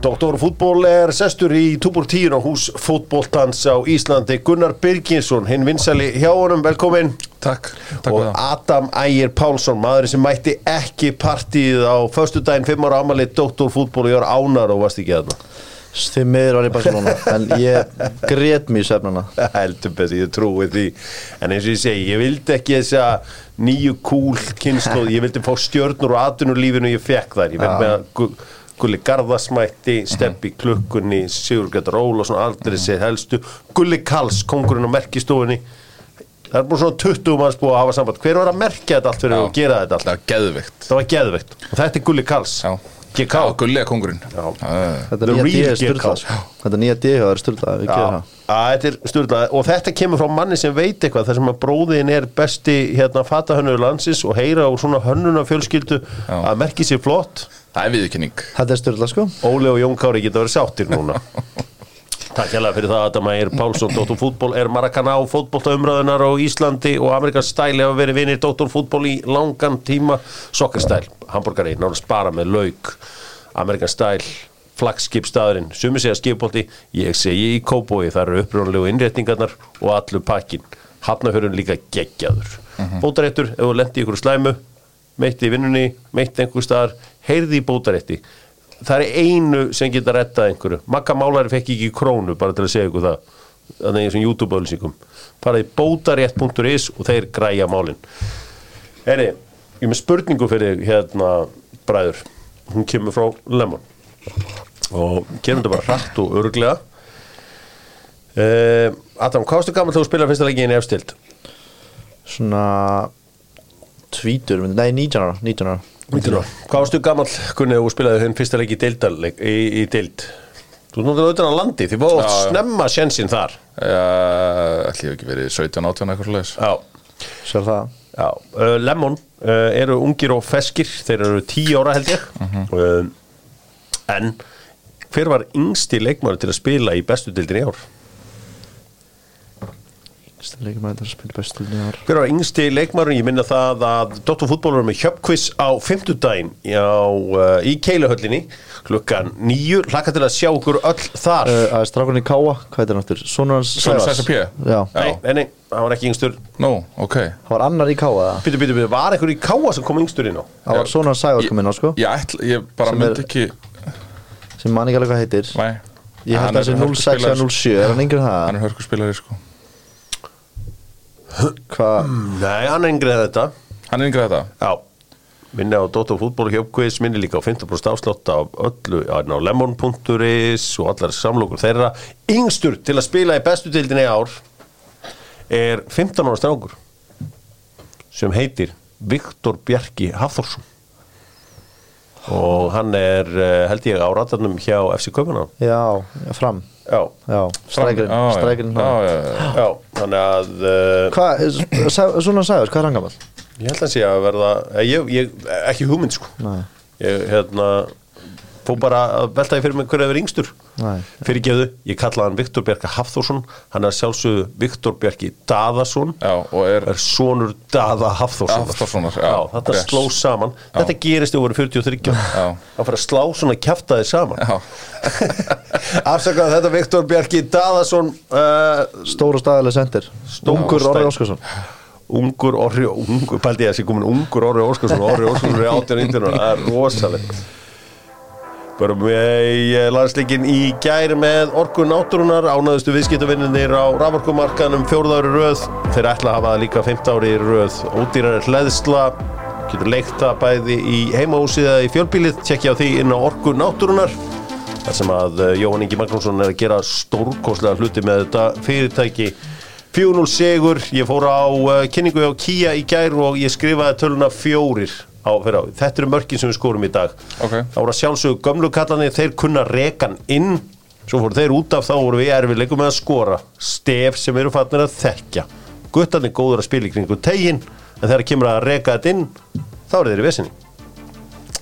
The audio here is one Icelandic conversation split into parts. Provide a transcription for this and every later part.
Doktor fútból er sestur í Túbor 10 á hús fútbóltans á Íslandi. Gunnar Birginsson, hinn vinsali hjá honum, velkomin Takk, takk og Adam Ægir Pálsson, maður sem mætti ekki partíð á föstu daginn 5 ára amalið Doktor fútból og ég var ánar og varst ekki að Því miður var ég Barcelona En ég grét mér í svefnana það heldur besti, ég trúi því. En eins og ég segi, ég vildi ekki þessa nýju kúl kynnslóð ég vildi fá stjörnur og atvinnulífinu ég fekk þær, ég Gulli Garðasmætti, Steppi Klukkunni Sigur Gjötur Ólafsson, aldrei séð helstu. Gulli Kalls, kongurinn á merkistofunni. Það er búin svona 20 manns búið að hafa samband. Hver var að merkja þetta allt fyrir Já. að gera þetta allt? Það er geðvikt það var geðveikt. Og þetta er Gulli Kalls Já, GK Já gullega kongurinn Já. Þetta The nýja real er GK. styrla Þetta nýja D er styrla Við gerum Já, að þetta er stjórnlega og þetta kemur frá manni sem veit eitthvað þar sem að bróðin er besti hérna fatahönnur landsins og heyra úr svona hönnuna fjölskyldu að merki sér flott Það er viðurkenning. Þetta er styrla sko. Óli og Jón Kári geta verið sáttir núna. Takk hérlega fyrir það Adam Ægir Pálsson Dóttor fútból er Maracana á fótboltaumröðunar á Íslandi og Amerikans stæli hafa verið vinir Dóttor fútból í langan tíma. Sokkerstæl, hambúrgari, náttúrulega spara með lauk. Amerikans stæl flagskipstaðurinn, sumi segja skipbolti ég segi í kóbói, það eru upprjónlegu innréttingarnar og allur pakkin hafnafjörun líka geggjaður. Bótaréttur, ef þú lendi í ykkur slæmu meitt í vinnunni, meitt einhver staðar heyrði í bótarétti. Það er einu sem geta rettað einhverju. Magga Málari fekk ekki krónu bara til að segja ykkur það þannig eins og YouTube-ölsingum faraði bótarétt.is og þeir græja málin. Heri, ég er með spurningu fyrir hérna bræður, hún kemur frá Lemon. Og gerum þetta bara hratt og örglega uh, Adam, hvað varstu gammal þú spilaði fyrsta leikinn í efstild? Svona Tvítur Nei, 19 ára 19 ára. Hvað varstu gammal, Gunni, þegar þú spilaði þinn fyrsta leik í deildaleik, í, í deild? Þú notar auðvitað á landi, þið Já, já. snemma sjensinn þar. Ætli ég hef ekki verið 17, 18 eitthvað slags Já, Sér það. Já uh, Lemon uh, eru ungir og feskir þeir eru 10 ára held ég. Uh, en hver var yngsti leikmaður til að spila í bestu deildin í ár? Leikum að þetta spila bestu í ár Hver var yngsti leikmaður? Ég minna það að Dr. Fútból er með hjöpkviss á 50 daginn uh, í Keiluhöllinni klukkan nýju, hlakka til að sjá okkur öll þar Uh, Það er strákunni Káa Hvað heitir hann aftur? Sonur hans Sonur Sævars. Sæsa P? Já Nei, nei, nei, hann var ekki yngstur Nú, ok Það var annar í Káa það Býtu, býtu, býtu, var einhver í Káa sem kom yngstur inn á? Það var sonur hans Sævars kom inn á sko Ég, ég bara Sem er- myndi ekki Sem man ekki alveg hvað heitir Nei Ég held Hann að það er sé hörkuspilari, 06 eða 07 Er hann það? er hörkuspilari sko Hvað Nei, hann er yngri en þetta. Hann er yngrið þetta? Já, minni á Dóttar fútból hjöpkviss, minni líka á 50% afslátt af öllu á á lemon.is og allar samlokur þeirra. Yngstur til að spila í bestu deildinni í ár er 15 ára strákur sem heitir Viktor Bjarki Hafþórsson. Og hann er eh, held ég á ratarnum hjá FC Kaupana já, fram Já, Já, strækirinn. Strækirinn Já, já, já. já, þannig að uh, Hvað, svona Sævars, hvað er hann gammal? ég held að hann sé að verða eh, ég, ég, ekki hugmynd sko Nei, ég hérna fó bara að velta því fyrir mig hver er yngstur. Nei. Fyrirgeðu, ég kallaði hann Viktor Bjarki Hafþórsson. Hann er sjálfsögðu Viktor Bjarki Daðarsson Já, og er er sonur Daða Hafþórssonar. Já, þetta rétt. sló saman. Þetta gerist yfir 43 Já. það fyrir að slá svona kjaftaði saman. Já, afsakaðu þetta Viktor Bjarki Daðarsson uh, Stóra staðileg sendir. Stæ- Orri Óskarsson. Ungur Orri ungur, pældi ég að sé komin ungur Orri Óskarsson. Orri Óskarsson er 18 índir það er rosalegt bara með landsleikin í gær með orku náttúrunar ánaðustu viðskiptavinnir á raforkumarkaðnum fjórðári röð. Þeir ætla að hafa það líka 15 ári röð. Ódýrar hleðsla getur leikta bæði í heimahúsið eða í fjölbílið tjekkja á því inn á orku náttúrunar þar sem að eh, Jóhann Ingi Magnússon er að gera stórkoslega hluti með þetta fyrirtæki. 4-0 sigur, ég fór á uh, kynningu á Kia í gær og ég skrifaði töluna fjórir á á. Þetta eru mörkin sem við skorum í dag. Ok. Það voru að sjálfsögðu gömlu kallanir, þeir kunna rekan inn, svo fóru þeir út af þá voru við erfiðleikum með að skora. Stef sem eru fannir að þekkja. Guttarnir góður að spila í kringu tegin, en þegar kemur að reka þetta inn, þá eru þeir í vesinni.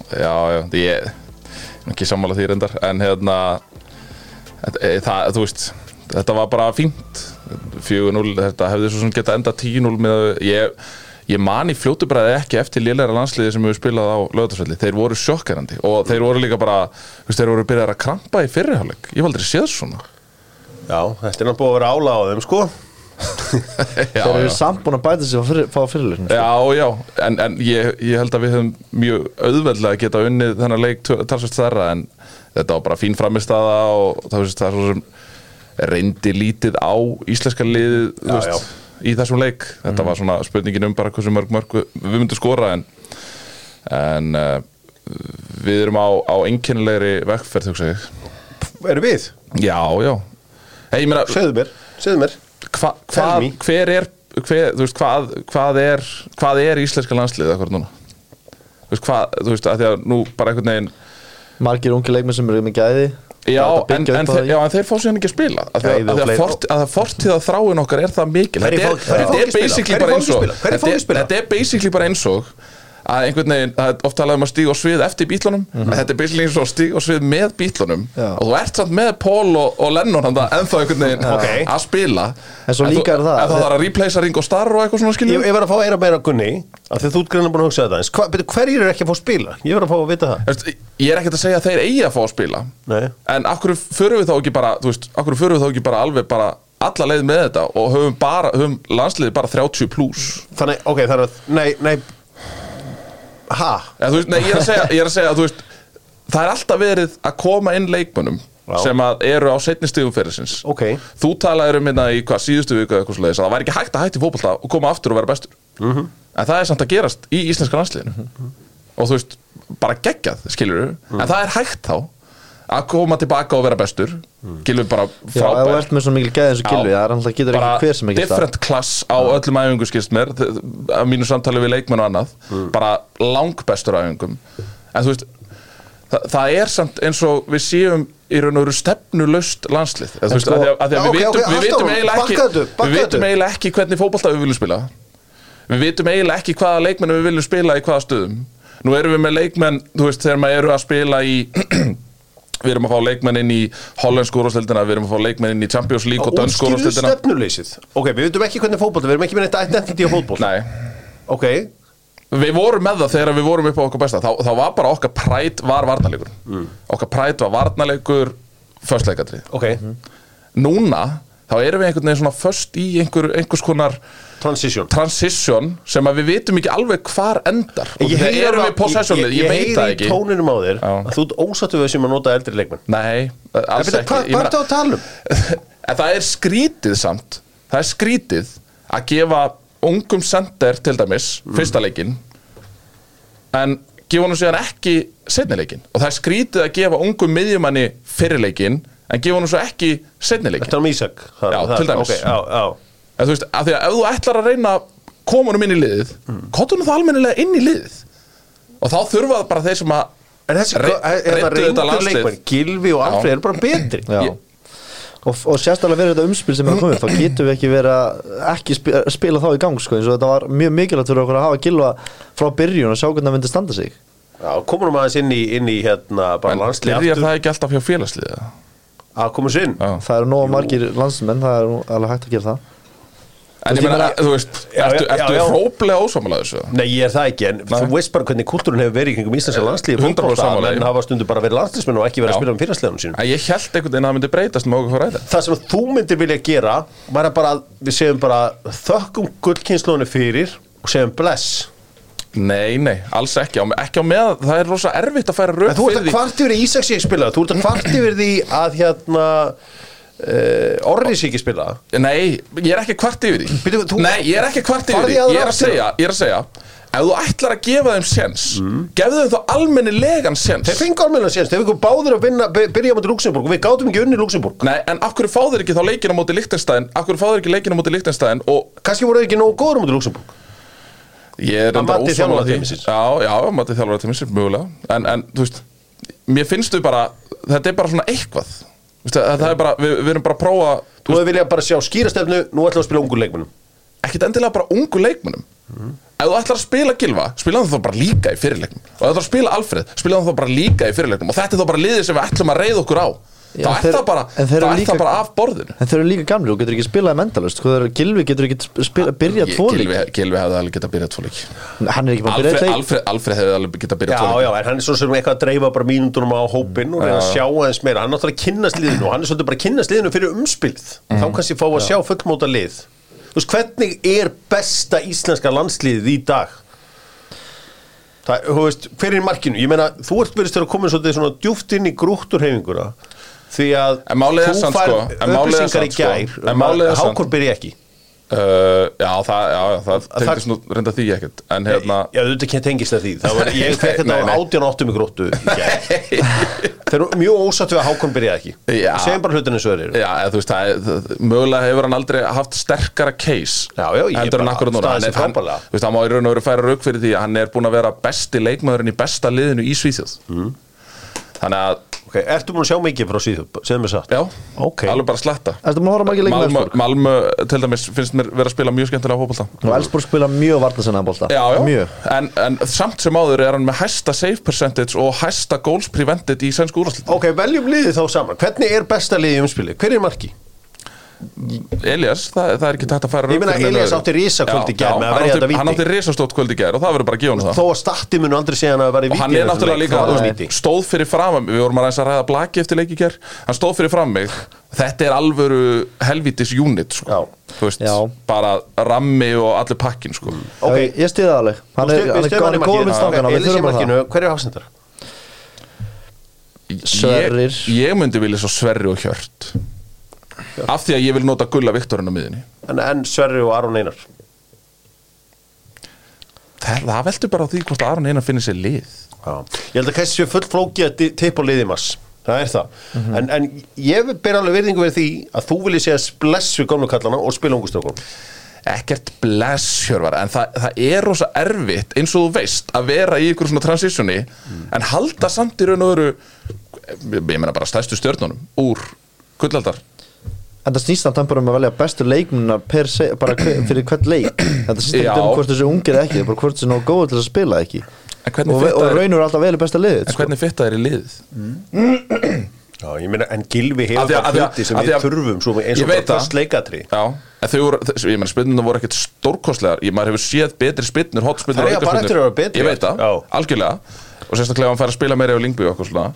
já, já Ég er ekki sammála því reyndar En hérna e, Það, þú veist Þetta var bara fínt 4-0, þetta hefði svo sem geta enda 10-0 með ég ég man í fljótu bræði ekki eftir lélæra landsliði sem hefur spilað á lögðarsvelli þeir voru sjokkerandi og þeir voru líka bara þú veist, þeir voru byrjað að krampa í fyrriháleik ég hef aldrei séð svona. Já, þetta er náttúrulega búið að vera ála á þeim sko. Já, Þeir eru samt búin að bæta sig að fá fyrirleiknum Já, já, en, en ég, ég held að við höfum mjög auðveldlega að geta unnið þennan leik talsvægt stærra en þetta var bara fín framistaða og það, veist, það er svo sem reyndi lítið á íslenska liðið þú Já, í þessum leik. Þetta var svona spurningin um bara hversu mörg mörg við myndum skora en, en uh, við erum á, á einkennilegri vekkferð Erum við? Já, já. Hey, ég meina, Segðu mér, segðu mér. Hva, me. hver er hver, veist, hvað, hvað er hvað er íslenska landslið akkur núna? Þú veist, hvað, þú veist, að því að nú bara einhvern veginn Margir ungi leikmenn sem eru með gæði Já, Það en, en, þeir, já, en þeir fá sér ekki að spila að því Gæði að, þráin okkar er það mikil Þetta er- basically bara eins og þetta er basically bara eins og að einhvern veginn, það er oft talað um að stíga á svið eftir bítlunum, Mhm. en þetta er og að stíga á svið með bítlunum Já. og þú ert samt með Paul og, og Lennon það ennþá einhvern veginn Ok. að spila En svo líka er það- en það þarf að replacea Ringo Starr og eitthvað svona Ég, skiljum ég var að fá að eira meira Gunni af því þú greina búin að hugsa þetta eins Hverjir eru ekki að fá að spila? Ég var að fá að vita það ég er ekkert að segja að þeir eigi að fá að spila Nei. en akkur förum við þá ekki bara þá alla leið með þetta og höfum bara höfum landsliði bara 30 pluss Þannig, ok, þannig að, nei, nei Veist, nei, ég, er að segja, ég er að segja að veist það er alltaf verið að koma inn leikmönnum Já. sem eru á setni stigum fyrirsins Ok. þú talaðir um hérna í hvað síðustu viku eða eitthvað svoleiðis að það væri ekki hægt að hætti fótbolta og koma aftur og vera bestur Mhm. en það er samt að gerast í íslenska landsliðinu og þú veist, bara geggjað skilur Mhm. en það er hægt þá að koma tilbaka og vera bestur. Mhm. Gylfi bara Já, ef þú frábær. ert með svo mikil gæði eins og Já. gilvi Það er alltaf getur ekki hver sem ekki different class á öllum æfingu skilst mér. Af mínu samtali við leikmenn og annað. Mm. bara langbestur æfingum. En þú veist það, það er samt eins og við séum í raun og veru stefnulaust landslið. Eða, þú veist, sko- að því að, að Já, að ok, við ok, vitum, við haltu vitum áfram, eiginlega ekki bakkaðu, við bakkaðu. vitum eiginlega ekki hvernig fótbolta við viljum spila. Við vitum eiginlega ekki hvaða leikmenn við viljum spila í hvaða stöðum. Nú erum við með leikmenn, þú veist, þegar maður eru að spila í við erum að fá leikmenn inn í hollensku úrvarsdeildina, við erum að fá leikmenn inn í Champions League og dönsku Útskýrðu úrvarsdeildina stefnuleysið. Ok, við veitum ekki hvernig fótbolta Við erum ekki með neitt identity á fótbolta Nei, Ok, við vorum með það þegar við vorum upp á okkar besta. Þá, þá var bara okkar præt var varnarleikur. Okkar præt var varnarleikur föstleikadrið ok. Núna, þá erum við einhvern veginn svona föst í einhver, einhvers konar Transition. transition sem að við vitum ekki alveg hvar endar. Og Ég þegar heyri erum alveg- við possessionlið, ég, veit það heyri ekki. í tóninum á þér Já. að þú ósattu við sem að nota eldri leikmenn. Nei, alls ekki. Hvað Ég meina- ertu að tala um? Það er skrítið samt Það er skrítið að gefa ungum sender til dæmis fyrsta leikinn en gefa honum síðan ekki setni leikinn. Og það er skrítið að gefa ungum miðjumanni fyrir leikinn en gefa honum svo ekki setni leikinn. Þetta er um Ísak það- Já, það- til dæmis. Ok, já, já. En þú veist, af því að ef þú ætlar að reyna honum inn í liðið mm. honum það almennilega inn í liðið. Og þá þurfa bara þeir sem að En þessi, er þetta reyndur landslið. leikmenn? Gilvi og Alfred er bara betri. Já. Og, og sérstaklega verið þetta umspil sem er að koma upp, þá getum við ekki verið að ekki spila, spila þá í gang sko, eins og þetta var mjög mikilvægt fyrir okkur að hafa gilva frá byrjun og sjá hvernig það myndi standa sig. Já, komum aðeins inn í, inn í hérna bara en landslið byrjar það ekki alltaf hjá félagsliðið að koma sér inn. Það eru nóga margir landsmenn, það er alveg hægt að gera það. En ég ég þú veist, ertu, ertu hróplega ósámála þessu? Nei, ég er það ekki, en Nei. þú veist bara hvernig kultúrun hefur verið í kringum íslenska landslið 100% sammála því. menn hafa stundu bara verið landsliðsmenn og ekki verið að spila um fyrirsleganum sínum. En ég held einhvern veginn að það myndi breytast með okkur fyrir þetta Það sem þú myndir vilja gera væri bara við segjum bara þökkum gullkynnslónu fyrir og segjum bless Nei, nei, alls ekki, ekki á með Það er rosa erfitt að færa En rauk þú ert fyrir að því. kvart yfir í Ísaks ég spila þú ert að kvart yfir því að hérna uh, Orris ekki spila Nei, ég er ekki kvart yfir því. Bíddu, þú- Nei, ég er ekki kvart yfir því. Ég er að segja, ég er að segja Ef þú ætlar að gefa þeim sens mm. Gefðu þeim þá almennilegan sens Þeir fengu almenna séns, þeir fengu báðir að vinna, by- byrja á móti Luxemburg og við gátum ekki unni Luxemburg Nei, en af hverju fá þeir ekki þá leikina móti Lichtenstein Af hverju fá þeir ekki leikina móti Lichtenstein Og Kannski voru þeir ekki nógu góður á móti Luxemburg ég er Að enda mati ósammála því. Já, já, að mati þjálfara tímisins, mögulega. En, en, þú veist, mér finnst þau bara Þetta er bara svona eitthvað. Veist, það, það er bara, við, við erum bara að prófa Þú hefur viljað bara sjá skýrastefnu, nú við að spila ungur leikmennum ekkit endilega bara ungu leikmönnum. Ef þú ætlar að spila Gilva, spila hann þá bara líka í fyrirleiknum. Og ef þú ætlar að spila Alfred, spila hann þá bara líka í fyrirleiknum. Og þetta er þá bara liðið sem við ætlum að reyða okkur á þá er það bara, er líka- það bara af borðinu. En þeir eru líka gamlir og getur ekki spilað mentalist er Gilvi getur ekki spila, byrjað Ég- tvo Gylfi, lík Gylfi hefði alveg getað byrjað tvo leiki. Hann er ekki bara að byrja Alfred, hefði alveg getað byrjað Já, tvo leiki. já, en hann er svo sem eitthvað að dreifa bara mínúndunum á hópinn og reyna að sjá aðeins meira. Hann er náttúrulega að kynnast liðinu og hann er svolítið bara að kynnast liðinu fyrir umspilð þá kannski fá að sjá fullmóta lið. Þú veist, hvernig er besta íslenska landsliðið í dag? Það, veist, hver er í markinu? Ég meina, þú ert verið að koma svolítið svona djúft inn í grútturhefinguna því að er þú fær sko, er upplýsingar í sko, gær um er Hákon byrja ekki Uh, já, það, það tengist nú reynda því ekkert En hérna Já, þú að tengist það því Það var, Ég fekk þetta á nei. 18 og 8 í gróttu í gær. Þeir eru mjög ósatt við að Hákon byrjaði ekki Já. Segjum bara hlutinu svo þeir eru Já, eða, þú veist, það, mögulega hefur hann aldrei haft sterkara case Já, já, ég en bara staðið er- hann, frábærlega. þú veist, hann má í raun og veru færa rauk fyrir því að hann er búin að vera besti leikmaðurinn í besta liðinu í Svíþjóð Mm. Þannig að, Ok, ertu búin að sjá mikið frá síðu? Segðu mér satt já, Ok. alveg bara sletta Ertu maður að horfa margir leikið með Malmö? Malmö, til dæmis, finnst mér vera að spila mjög skemmtilega fótbolta Og Elsborg spila mjög varnasennan bólta Já, já, Mjög en, en samt sem áður er hann með hæsta save percentage og hæsta goals prevented í sænsku úrvarslitin Ok, veljum liðið þá saman Hvernig er besta liðið í umspili? Hver er marki? Elias, það, það er ekki tægt að færa Ég meina, Elias átti risakvöld í Já, gær já, með að hann verja átti- þetta víti. Hann átti risastótt kvöld í gær og það verður bara að gefa hann það Þó að statti munu aldrei segja hann að vera í og hann er náttúrulega líka þú víti veist, stóð fyrir fram við vorum að ræða að ræða blaki eftir leiki hér hann stóð fyrir fram mig þetta er alvöru helvítis unit sko. Veist, Já. bara rammi og allir pakkin sko. Ok. Ok, ég stiði það alveg Hann er, hann hann góður með stangana Við Elias í þurfum bara markinu, það hver er hafsendar? Sverrir. ég, ég myndi vilja svo Sverri og Hjört af því að ég vil nota Gulla Viktorinn á miðinni En, en Sverri og Aron Einar. Það, það veldur bara á því hvort Aron Einar finnir sér lið. Já. Ég held að kannski sé full flóki að tippa á liðið mass Það er það. Mhm. en, en ég ber alveg virðingu við því að þú viljið segja bless við gamlu kallana og spila ungustrákun ekkert bless Hjörvar en það, það er rosa erfitt eins og þú veist að vera í ykkur svona transitioni en halda samt í raun og veru ég meina bara stæstu stjörnunum úr gullaldar En það snýst samt hann bara um að velja bestu leikmuna per se, bara fyrir hvern leik. Þetta snýst ekki um hvort þessi ungir eða ekki bara hvort þessi nógu góður til að spila ekki. Og, og raunur alltaf vel í besta liðið en sko. hvernig fitta er í liðið? Já, ég meina, en Gilvi hefur það hluti sem við þurfum svo eins og bara það. fast leikatri já. En þau voru, ég meina spynnuna voru ekkert stórkostlegar. Ég maður hefur séð betri spinnur, hotspinnur Það eiga bara eftir að vera betri, ég veit það, já. algjörlega. Og sérstaklega ef hann fær að spila meira á Lingby og eitthvað svona.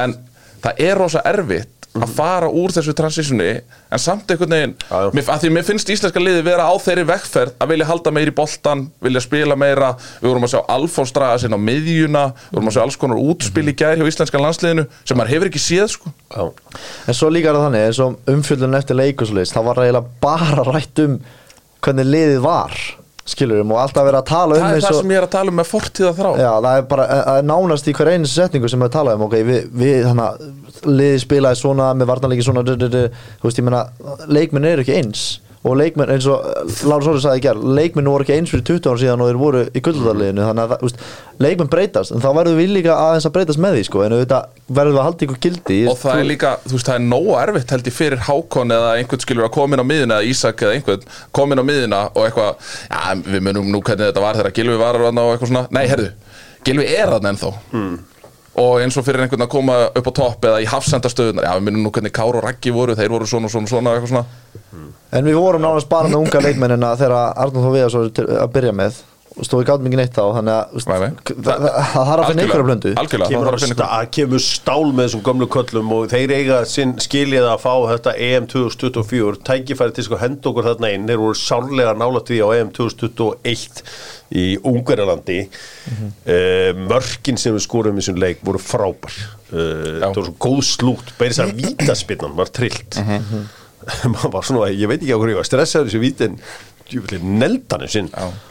En það er rosa erfitt að fara úr þessu transitioni en samt einhvern veginn að því mér finnst íslenska liði vera á þeirri vekkferð að vilja halda meira í boltan vilja spila meira, við vorum að sjá Alfons draga sinna á miðjuna, við vorum að sjá alls konar útspil í gær hjá íslenska landsliðinu sem maður hefur ekki séð sko. Já, En svo líka er það þannig, eins og umfjöldun eftir leik og svo leiðist, það var eiginlega bara rætt um hvernig liðið var skilurum og alltaf verið að tala um það er það sem ég er að tala um með fortíða þrá. Já, það er bara, það er nánast í hver einu setningu sem við talaðum, ok, við, við að liði spilaði svona, með varnarleiki svona, þú veist, ég meina, leikmenn eru ekki eins og leikmenn, eins og Láru Sóri sagði í gerð, leikmenn voru ekki eins fyrir 20 ára síðan og þeir voru í gulldarliðinu, þannig að, veist, leikmenn breytast, en þá verður við líka aðeins að breytast með því, sko, en auðvitað verður við að halda ykkur gildi. og það er líka, þú veist, það er nógu erfitt held ég fyrir Hákon eða einhvern skilur að koma inn á miðina eða Ísak eða einhvern, koma inn á miðina og eitthvað, já, við munum nú hvernig þetta var þegar Gilvi var þarna og eitthvað svona. Nei, herðu, Gilvi er þarna ennþá. Og eins og fyrir einhvern að koma upp á topp eða í hafsendastöðunar, já, við munum nú hvernig Kár og Raggi voru, þeir voru svona, svona, svona, eitthvað svona En við vorum nánast bara með unga leikmennina þegar Arnóð Þó Viðars var til að byrja með. Og stóð við gátum ekki neitt þá þannig að það þarf að finna einhverja blöndu. Það kemur, stál með þessum gömlu köllum og þeir eiga sinn skiljið að fá þetta EM 2024 tækifæri til sko að henda okkur þarna inn. Þeir voru sárlega nála því á EM 2021 í Ungverjalandi. Mm mörkin sem við skorum í þessum leik voru frábær. Uh, það var svo góð slút bæri þess að vítaspinnan var trillt maður var svona, ég veit ekki á hverju ég var stressaður þessu vítin neldanum sinn.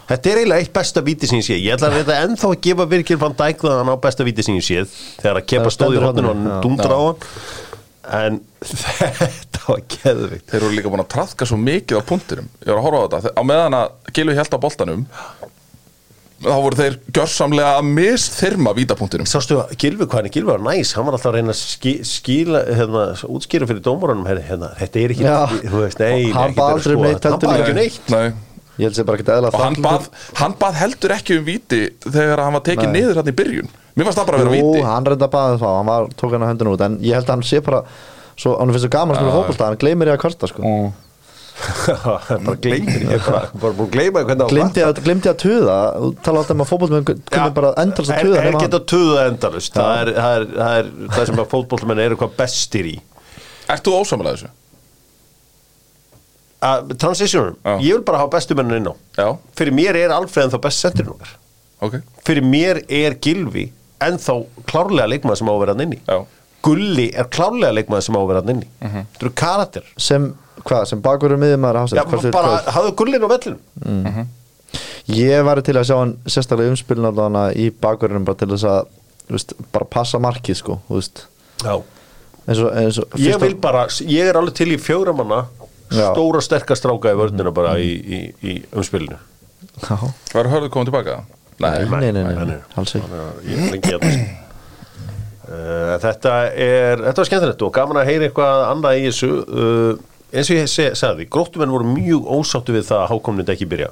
Þetta er eiginlega eitt besta víti sem ég sé ég ætla að þetta ennþá að gefa það að hann á besta víti sem ég séð þegar að kepa stóð í hotninu og já. dundra á hann. En þetta var geðvikt. Þeir eru líka búin að trafka svo mikið á punktinum. Ég var að horfa á þetta, á meðan að Gilvi held á boltanum þá voru þeir gjörsamlega að misþyrma vítapunktinum. Sástu að Gilvi, hvað hann Gilvi var næs hann var alltaf að reyna að ski, skila hérna, útskýra fyrir dómarunum hérna, hérna, þetta er ekki, Já. þú veist, nei, Hann nei, bað aldrei um neitt hann heldur bað ekki um neitt. Nei. Ég held sér bara ekki eðla og hann bað, hann bað heldur ekki um víti þegar hann var tekið Nei. niður hann í byrjun. Mér fannst það bara að vera Jú, víti. hann reynda að baða það Hann var, tók hann að höndinu út En ég held að hann sé bara Svo hann finnst það gaman að spila fótbolta Hann gleymir ég að kvarta sko bara gleymir ég bara, bara búin að gleyma hvernig það Glimti að, að tuða. Þú tala alltaf um að fótbolta Kunni bara endast að tuða er nema geta hann. tuða endalust það er það, er, það er það sem að fótbollmenn eru hvað bestir í. Ert þú ósamlega þessu? að transitionum, Já. ég vil bara hafa bestu mennin inn á. Já, fyrir mér er Alfreðin þá best sendirinn okkar ok. Fyrir mér er Gilvi ennþá klárlega leikmaður sem á að vera hann inni. Já. Gulli er klárlega leikmaður sem á að vera hann inni. Þetta eru karakter Sem, hvað, sem bakur um miðjum maður Já, bara hafðu Gullin á vellinu Ég var til að sjá hann sérstaklega umspilin allavega í bakverðinum bara til þess að þú veist, bara passa markið sko þú veist, Já. eins og, eins og ég vil bara, ég er alveg til í fjóra manna Já. stóra sterkast stráka í vörnina bara í, í, í umspilinu. Já. Var hörðu komið tilbaka? Nei, Nei, nei, nei, nei, nei, nei. alls ekki. Ég er lengi að uh, þetta er þetta var skemmtilegt og gaman að heyra eitthvað annað í þessu. Uh, eins og ég se, sagði, gróttumenn voru mjög ósáttu við það að hákomnið ekki byrja.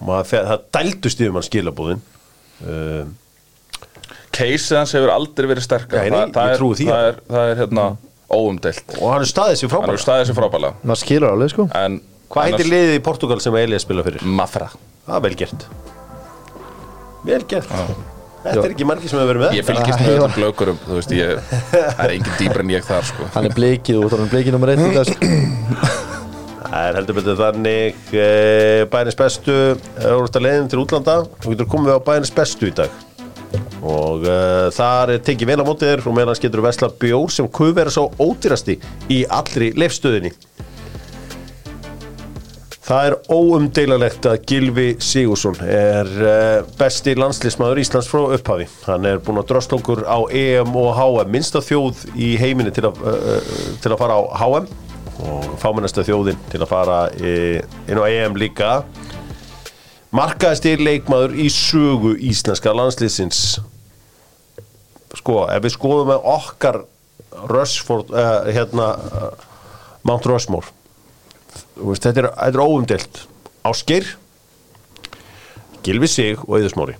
Og maður, það dældust yfir mann skilabúðin uh, Case hans hefur aldrei verið sterkar Nei, nei, það, það, ég trúi er, því. það, er, það er hérna óumdelt og hann er staðið sér Hann frábæra hefur staðið sér frábælega maður skilur alveg sko. En hvað heitir annars- liðið í Portugal sem Elías spila fyrir? Mafra. Það er vel gert. Vel gert þetta er ekki margir sem hefur verið með. Ég fylgist með öllum blökurum Þú veist, ég Það er engin dýbra en ég þar, sko. Hann er blikið út, hann er blikið nummer 1 í dag sko. Það er heldur betur þannig e, bænis bestu er úrst að leiðin til útlanda. Og getur komið á bænis bestu í dag. Og e, þar er tekið vel á mótið þér og meðan getur vesla bjór sem kuð vera svo ódýrasti í allri leifstöðinni Það er óumdeilalegt að Gilvi Sigursson er uh, besti landslýsmaður Íslands frá upphafi. Hann er búinn að drosla okkur á EM og HM, minnsta þjóð í heiminni til að, uh, til að fara á HM og fámennasta þjóðin til að fara inn á EM líka. Markaðasti leikmaður í sögu íslenska landslýsins. Sko, ef við skoðum með okkar Rushford, uh, hérna, uh, Mount Rushmore veist, þetta er, er óumdelt Ásgeir Gilvi Sig og Eður Smári.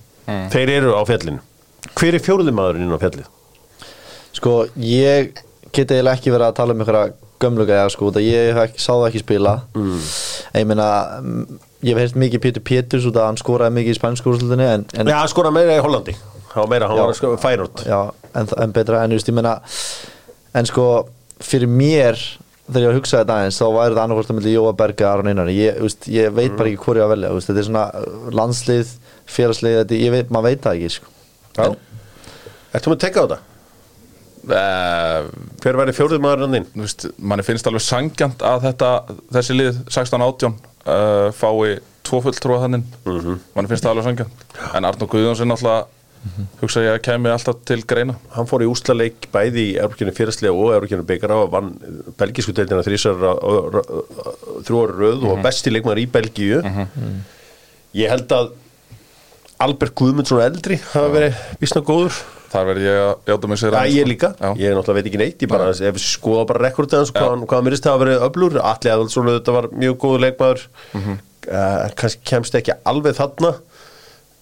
Þeir eru á fjallinu. Hver er fjóruði maðurinn inn á fjallið? sko, ég get eiginlega ekki verið að tala um einhverja gömluga eða sko, ég sá það ekki spila. Mm. ég meina mm, ég hef heyrt mikið Pétur Péturs út að hann skoraði mikið í spænsku úrslutinni en, en Já, hann skoraði meira í Hollandi. Hann var meira, hann Já. var sko, færort en, en betra en, veist, ég meina en sko, fyrir mér þegar ég var að hugsa þetta aðeins þá væri þetta annarkvort að myndi Jóa Berga Aron Einar ég, veist, ég veit bara ekki hvort ég að velja veist, þetta er svona uh, landslið, félagslið þetta, ég veit, maður veit það ekki sko. Já. Ertu með að tekka á þetta? uh, Hver væri fjóruði maðurinn þinn? Þú veist, manni finnst alveg sangjant að þetta Þessi lið 16-18 uh, Fái tvo fulltrúa þannig Mhm. Manni finnst það alveg sangjant En Arnó Guðjónsson alltaf Hugsa ég að kemi alltaf til greina. Hann fór í úslaleik bæði í Eurókjörnu fyrirslega og Eurókjörnu byggara og vann belgísku deildina þrísar þrjú ára röð og var besti leikmaður í Belgíu. Ég held að Albert Guðmundsson eldri hafa verið vísna góður. Þar verð ég að játa mig sér Já, ég líka, Já. ég náttúrulega veit ekki neitt ég bara, við skoða bara rekordið hans hvað, hann- hvað hann myrist hafa verið öflur Alli Adolfsson þetta var mjög góður leikmaður. Mm kannski kemst ekki alveg þarna.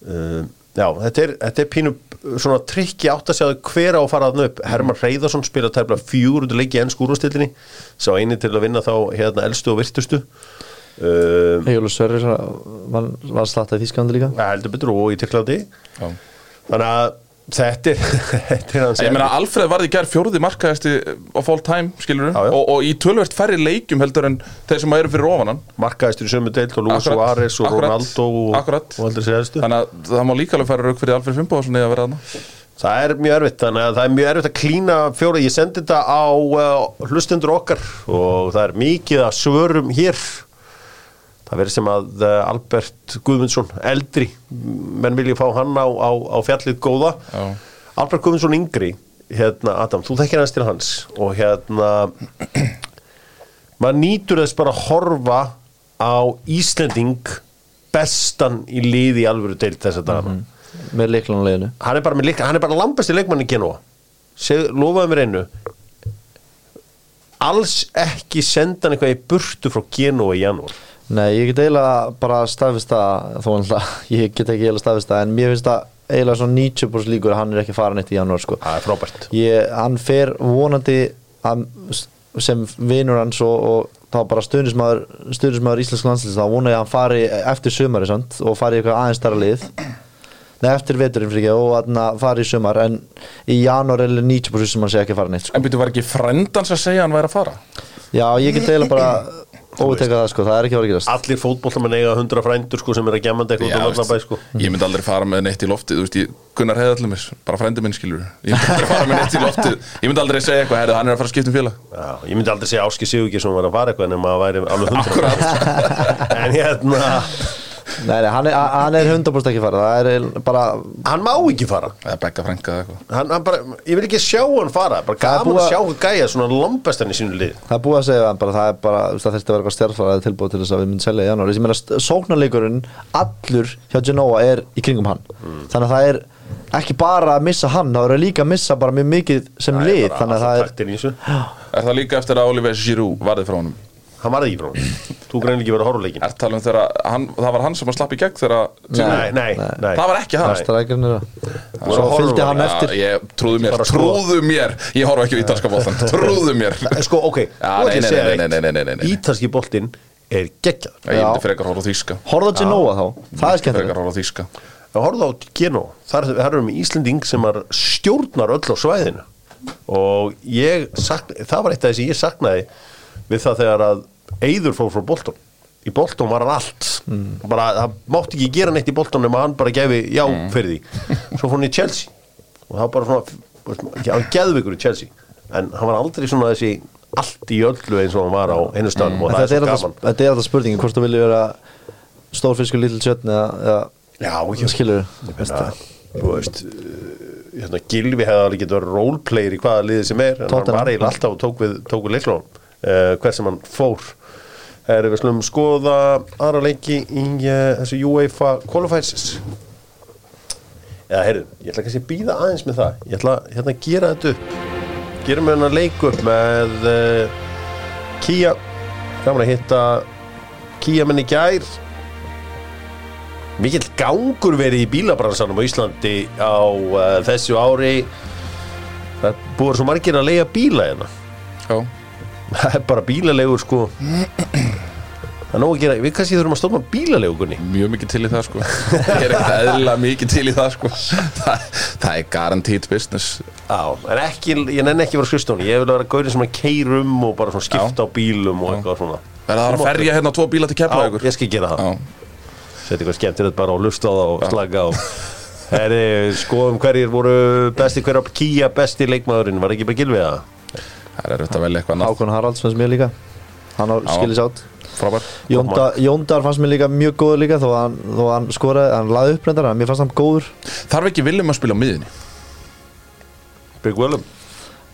Uh, Já, þetta er, þetta er pínu svona trikki átt að segja hver á að fara þarna upp. Herman Reyðarsson spila tæpla fjúrundu leiki í ennsku úrvastillinni sá eini til að vinna þá hérna elstu og virtustu. Uh, Egilur Sverrir var, var slattað í Þísklandi líka. Heldur betur og í Tyrklandi. Já. þannig að þetta er, þetta er hans Ég meina Alfreð varði í gær fjóruði markaðasti of all time, skilur já. og, og í tölvert færri leikjum heldur en þeir sem eru fyrir ofanan markaðistur í sömu deilt og Luis Suárez og akkurat, Ronaldo og, og sér helstu. Þannig að það má líka alveg færa rauk fyrir Alfreð Fimboðsson eða vera þarna. Það er mjög erfitt þannig að það er mjög erfitt að klína fjóra. Ég sendi þetta á uh, hlustendur okkar og það er mikið að svörum hér það verður sem að uh, Albert Guðmundsson eldri, menn vilja fá hann á, á, á fjallið góða. Já. Albert Guðmundsson yngri hérna Adam, þú þekkir hans til hans og hérna maður nýtur þess bara að horfa á Íslending bestan í liði alvöru deilt þess að með leiklanleginu hann er bara, með leik, hann er bara lambesti leikmann í Genoa Seg, lofaði mér einu. Alls ekki senda hann eitthvað í burtu frá Genoa í janúar Nei, ég get eiginlega bara staðfist það þó alltaf, ég get ekki eiginlega staðfist það en mér finnst það eiginlega svona 90% líkur að hann er ekki farin eitt í janúar sko Það er frábært ég, hann fer vonandi að, sem vinur hans og, og þá bara stuðnismæður stuðnismæður íslensk landslýst þá vona ég að hann fari eftir sumari sant? og fari eitthvað aðeins stærra lið Nei, eftir veturinn fyrir ekki og að fari í sumar en í janúar er 90% sem hann sé ekki fara neitt sko. En byrju, var ekki frendans að segja að hann væri að fara? Já, ég get eiginlega bara óviteka það sko, það er ekki að vera gerast. Allir fótbollamenn eiga 100 frændur sko sem er að gemandi eitthvað út bæ veist, sko. Ég myndi aldrei fara með neitt í loftið Þú veist, ég, Gunnar hefði allir mér, bara frændi minn skilur Ég myndi aldrei fara með neitt í loftið. Ég myndi aldrei segja eitthvað, herri, hann er að fara að skipta um félag. Já, ég myndi aldrei segja Áski Sigurki sem var að fara eitthvað en maður væri alveg 100 En hérna, Nei, nei, hann er, hann er 100% ekki fara það er bara hann má ekki fara Eða bekka frænka eða eitthvað hann, hann bara, Ég vil ekki sjá hann fara Bara Það er gaman búið að að- sjá hann gæja svona lombestan í sínu lið Það er búið að segja hann bara, það er bara, þú veist, það þurfti að vera eitthvað stjárfaraði tilbúið til þess að við myndum selja í janúar. Ég meina, sóknarleikurinn, allur hjá Genoa er í kringum hann. Mm. Þannig að það er ekki bara að missa hann, það er líka að missa bara mjög mikið sem lið. Þannig að það er, taktin í þessu. Er það líka eftir að Oliver Giroud varði frá honum? Hann var það ekki frá. Hann Þú greinlega ekki verið að horfa á leikinn. Er talað um þegar hann, það var hann sem að slapp í gegn þegar Nei, nei, nei. Það var ekki hann er það. voru Svo að horfa fylgdi hann eftir. Já, ég trúðu mér, trúðu mér. Ég horfa ekki á ítalska bóltan, trúðu mér. Sko, ok, ætlum ég að nei, segja nei, nei, nei, nei, nei, eitt nei. Ítalski boltinn er geggjað. Ég myndi frekar horfa á þýska. Horfðu á Genoa þá, það er skemmtilegt. Frekar horfa á þýska. Það horfðu á Geno, þar, erum við Íslending sem er stjórnar öll á svæðinu. Og ég sakna, það var eitt af þessi ég saknaði við það þegar að Eyður fór frá Bolton. Í Bolton var hann allt. Bara, það mátti ekki gera neitt í Bolton nema hann bara gefi já fyrir því. Svo fór hann í Chelsea. Og það var bara svona, hann geðvikur í Chelsea. En hann var aldrei svona þessi allt í öllu eins og hann var á einu staðnum og En það Þetta er svo gaman. þetta er alltaf spurningin, hvort þú vilja vera stórfiskur lítil tjötn eða, eða skilur þú? Veist uh, hérna, Gilvi hefði alveg getið verið roleplayer í hvaða liði sem er en hann Tottenham. var eiginlega alltaf og tók við, tók við leiklunum uh, hver sem hann fór. Erum við slum skoða aðra leiki í uh, þessu UEFA qualifiers? Eða heyrðu, ég ætla kannski að býða aðeins með það. Ég ætla hérna að gera þetta upp. Gerum við hérna leik upp með uh, Kia gaman að hitta Kia menn í gær. Mikill gangur verið í bílabransanum á Íslandi á uh, þessu ári. Það er búið svo margir að leiða bíla hérna. Já, það er bara bílalegur sko. Það er nóg að gera. Við kannski þurfum að stofna bílalegu Gunni. Mjög mikið til í það sko. Ég er ekkert eðlilega mikið til í það sko. Það, það er guaranteed business. Já, en ekki, ég nenni ekki að vera skrifstóni ég vil vera gaurið sem að keirum og bara svona skipta á bílum og eitthvað svona. Verða það að ferja hérna tvo bíla til Já, kefla ég skal gera það. Setja eitthvað skemmtilegt bara og lusta á það og slaka á. Herri, skoðum hverjir voru besti hver á Kia besti leikmaðurinn, var ekki bara gilvið það? Það er auðvitað að velja eitthvað annað. Hákon Haralds fannst mér líka. Hann á skilis átt Frábær. Jónda, Jóndar fannst mér líka mjög góður líka þó að hann, þó að hann skoraði, hann laði upp reyndar en mér fannst hann góður. Þarf ekki viljum að spila á miðinni Big Willem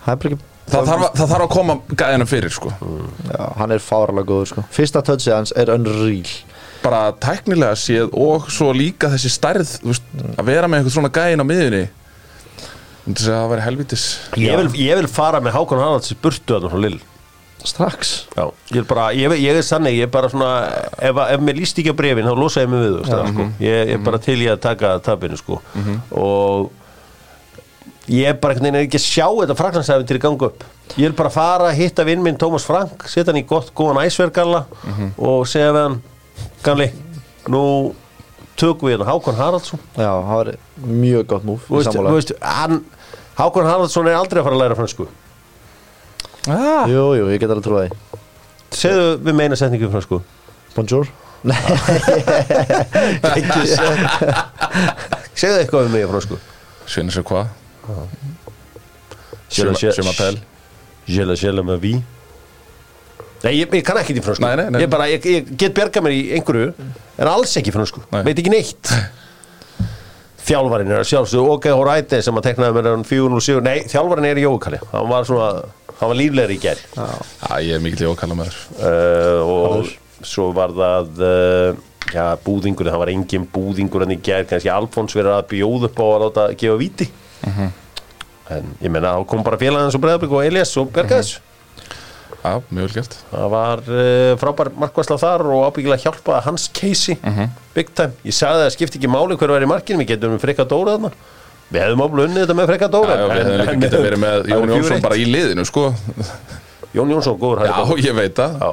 Það Það þarf, að, það þarf að koma gæðina fyrir sko. Já, hann er fáralega góður sko. Fyrsta touchið hans er unreal. Bara tæknilega séð og svo líka þessi stærð þú veist, Að vera með eitthvað svona gæðin á miðinni það væri helvitis ég vil, ég vil fara með Hákon Haralds í burtu að frá Lill Strax? Já, ég er bara, ég, ég er sannig, ég er bara svona ef, ef mér líst ekki á brefin, þá losa ég mig við ja, sko. ég, ég er bara til ég að taka tabinu sko. Og ég er bara ekki að sjá þetta fraknansæfin til að ganga upp. Ég vil bara fara að hitta vinn minn Tómas Frank setja hann í gott, góðan æsvergalla og segja við hann gamli, nú tökum við hann Hákon Haraldsson. Já, það var mjög gott múf þú veist, þú veist, hann Hákon Haraldsson er aldrei að fara að læra fransku ah. Jú, jú, ég get alveg trúið því. Segðu við meina setningu fransku Bonjour. Nei, segðu eitthvað við á fransku Svinni sér hvað Je la- Sem að pel Je la je la ma vie. Nei, ég, ég kann ekki í fransku Nei, nei, nei. Ég, bara, ég, ég get berga mér í einhverju En alls ekki fransku, veit ekki neitt Þjálfarinn er að sjálfsög Ok, Horæti sem að teknaði mér hann 407 Nei, þjálfarinn er í Jókali Hann var var líflegri í Já, ég er að kalla með þér uh, Og svo var það uh, Já, búðingur Það var engin búðingur en í gær. Kannski Alfons verið að bjóða upp á að láta gefa víti. En ég meina, þá kom bara félagins og Breiðablik og Elias og berga þessu Já, mjög vel gert. Það var uh, frábær markværsla þar og ábyggilega hjálpaði hans Casey. Big time, ég sagði að það skipti ekki máli hver var í markinu, við getum með freka Dóra þarna. Við hefðum ábyggilega unnið þetta með freka Já, Dóra. Já, við hefum líka getað verið með Jón Jónsson bara í liðinu, sko. Jón Jónsson, góður hægri Já, ég veit það. Já,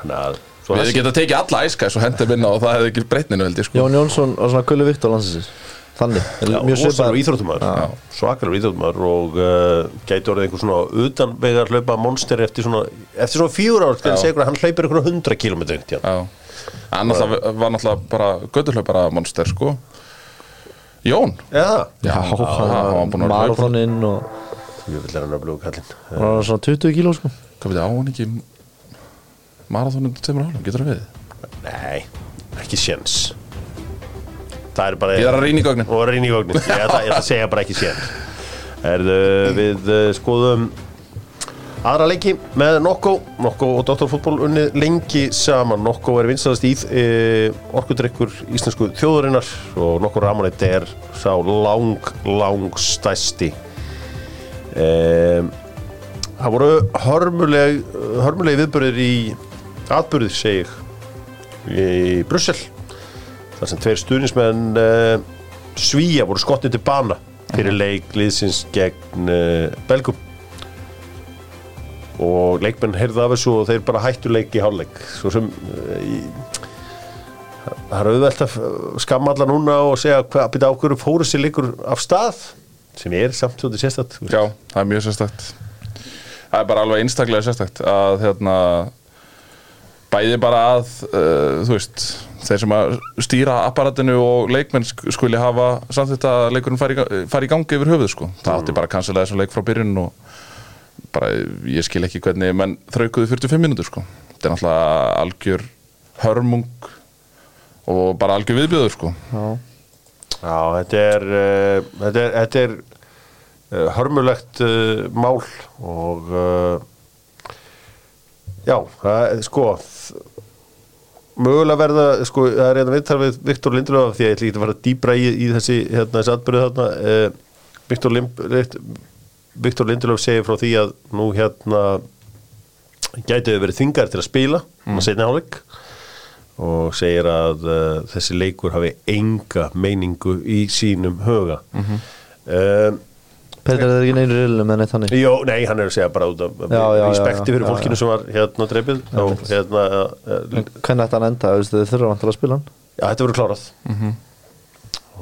þannig að svo Við hefum getað tekið alla æskæs og hendið minna og það hefði ekki breytninu, held ég, sko. Jón Jónsson og svona Gulli Viktor landsins Þannig, mjög svipað íþróttumæður svakalur íþróttumæður og uh, gæti orðið einhver svona utanvegar hlaupa monster eftir svona, eftir svona fjóra ár ég að hann hlaupir ykkur 100 km já. Já Hann var náttúrulega bara götturhlaupara monster, sko. Jón. Já, Já, hann að marathoninn og ég vil læra nöfnblögu kallinn. Hann var svona 20 kíló sko. Hvað veit, á hann ekki Marathónum tveimur hálfum, getur það við? Nei, ekki séns Það er bara Ég er að rýna í gögnin. Og reyni í vögnin ég ætla, að segja bara ekki séns Erðu, við uh, skoðum aðra leiki með Nokko. Nokko og Dóttarfútból unnið lengi saman. Nokko er vinstast í e, orkudrykkur íslensku þjóðurinnar og Nokko Ramonet er sá lang, lang stæsti e, Það voru hörmuleg hörmuleg viðbörðir í atbyrðir segi ég í Brussel þar sem tveir stuðnismenn uh, Svíja voru skottið til bana fyrir leik liðsins gegn uh, Belgum. Og leikmenn heyrðu af þessu og þeir bara hættu leik í hálfleik. Svo sem í, það er auðvelt að skamma alla núna og segja hvað byrja ákveður fóru sér leikur af stað sem er samt svolítið sérstætt Já, það er mjög sérstakt. Það er bara alveg einstaklega sérstakt að hérna bæði bara að uh, þú veist, þeir sem að stýra apparatinu og leikmenn sk- skuli hafa samþýtt að leikurinn fari, fari í gangi yfir höfuð sko. Það átti bara að cancela þessum leik frá byrjun og bara ég skil ekki hvernig menn þraukuðu 45 mínútur sko. Þetta er náttúrulega algjör hörmung og bara algjör viðbjöður sko. Já, Já, þetta er uh, þetta er, þetta er uh, hörmulegt uh, mál og uh, já, það sko mögulega verða sko, það er hérna viðtal við Viktor Lindelöf því að ég ætla ekki að fara dýbra í, í þessi hérna þessi atbyrðu þarna. Uh, Viktor, Viktor Lindelöf segir frá því að nú hérna gætu þau verið þingar til að spila mm. að setja hálfleik og segir að uh, þessi leikur hafi enga meiningu í sínum huga. Mm Petur er ekki neynur rilum en eitt þannig. Jó, nei, hann er að segja bara út af respekti fyrir já, fólkinu já. sem var hérna dreipið og hérna En Hvernig ætti hann enda, Þú þurfa vantilega að spila hann? Já, þetta verður klárað.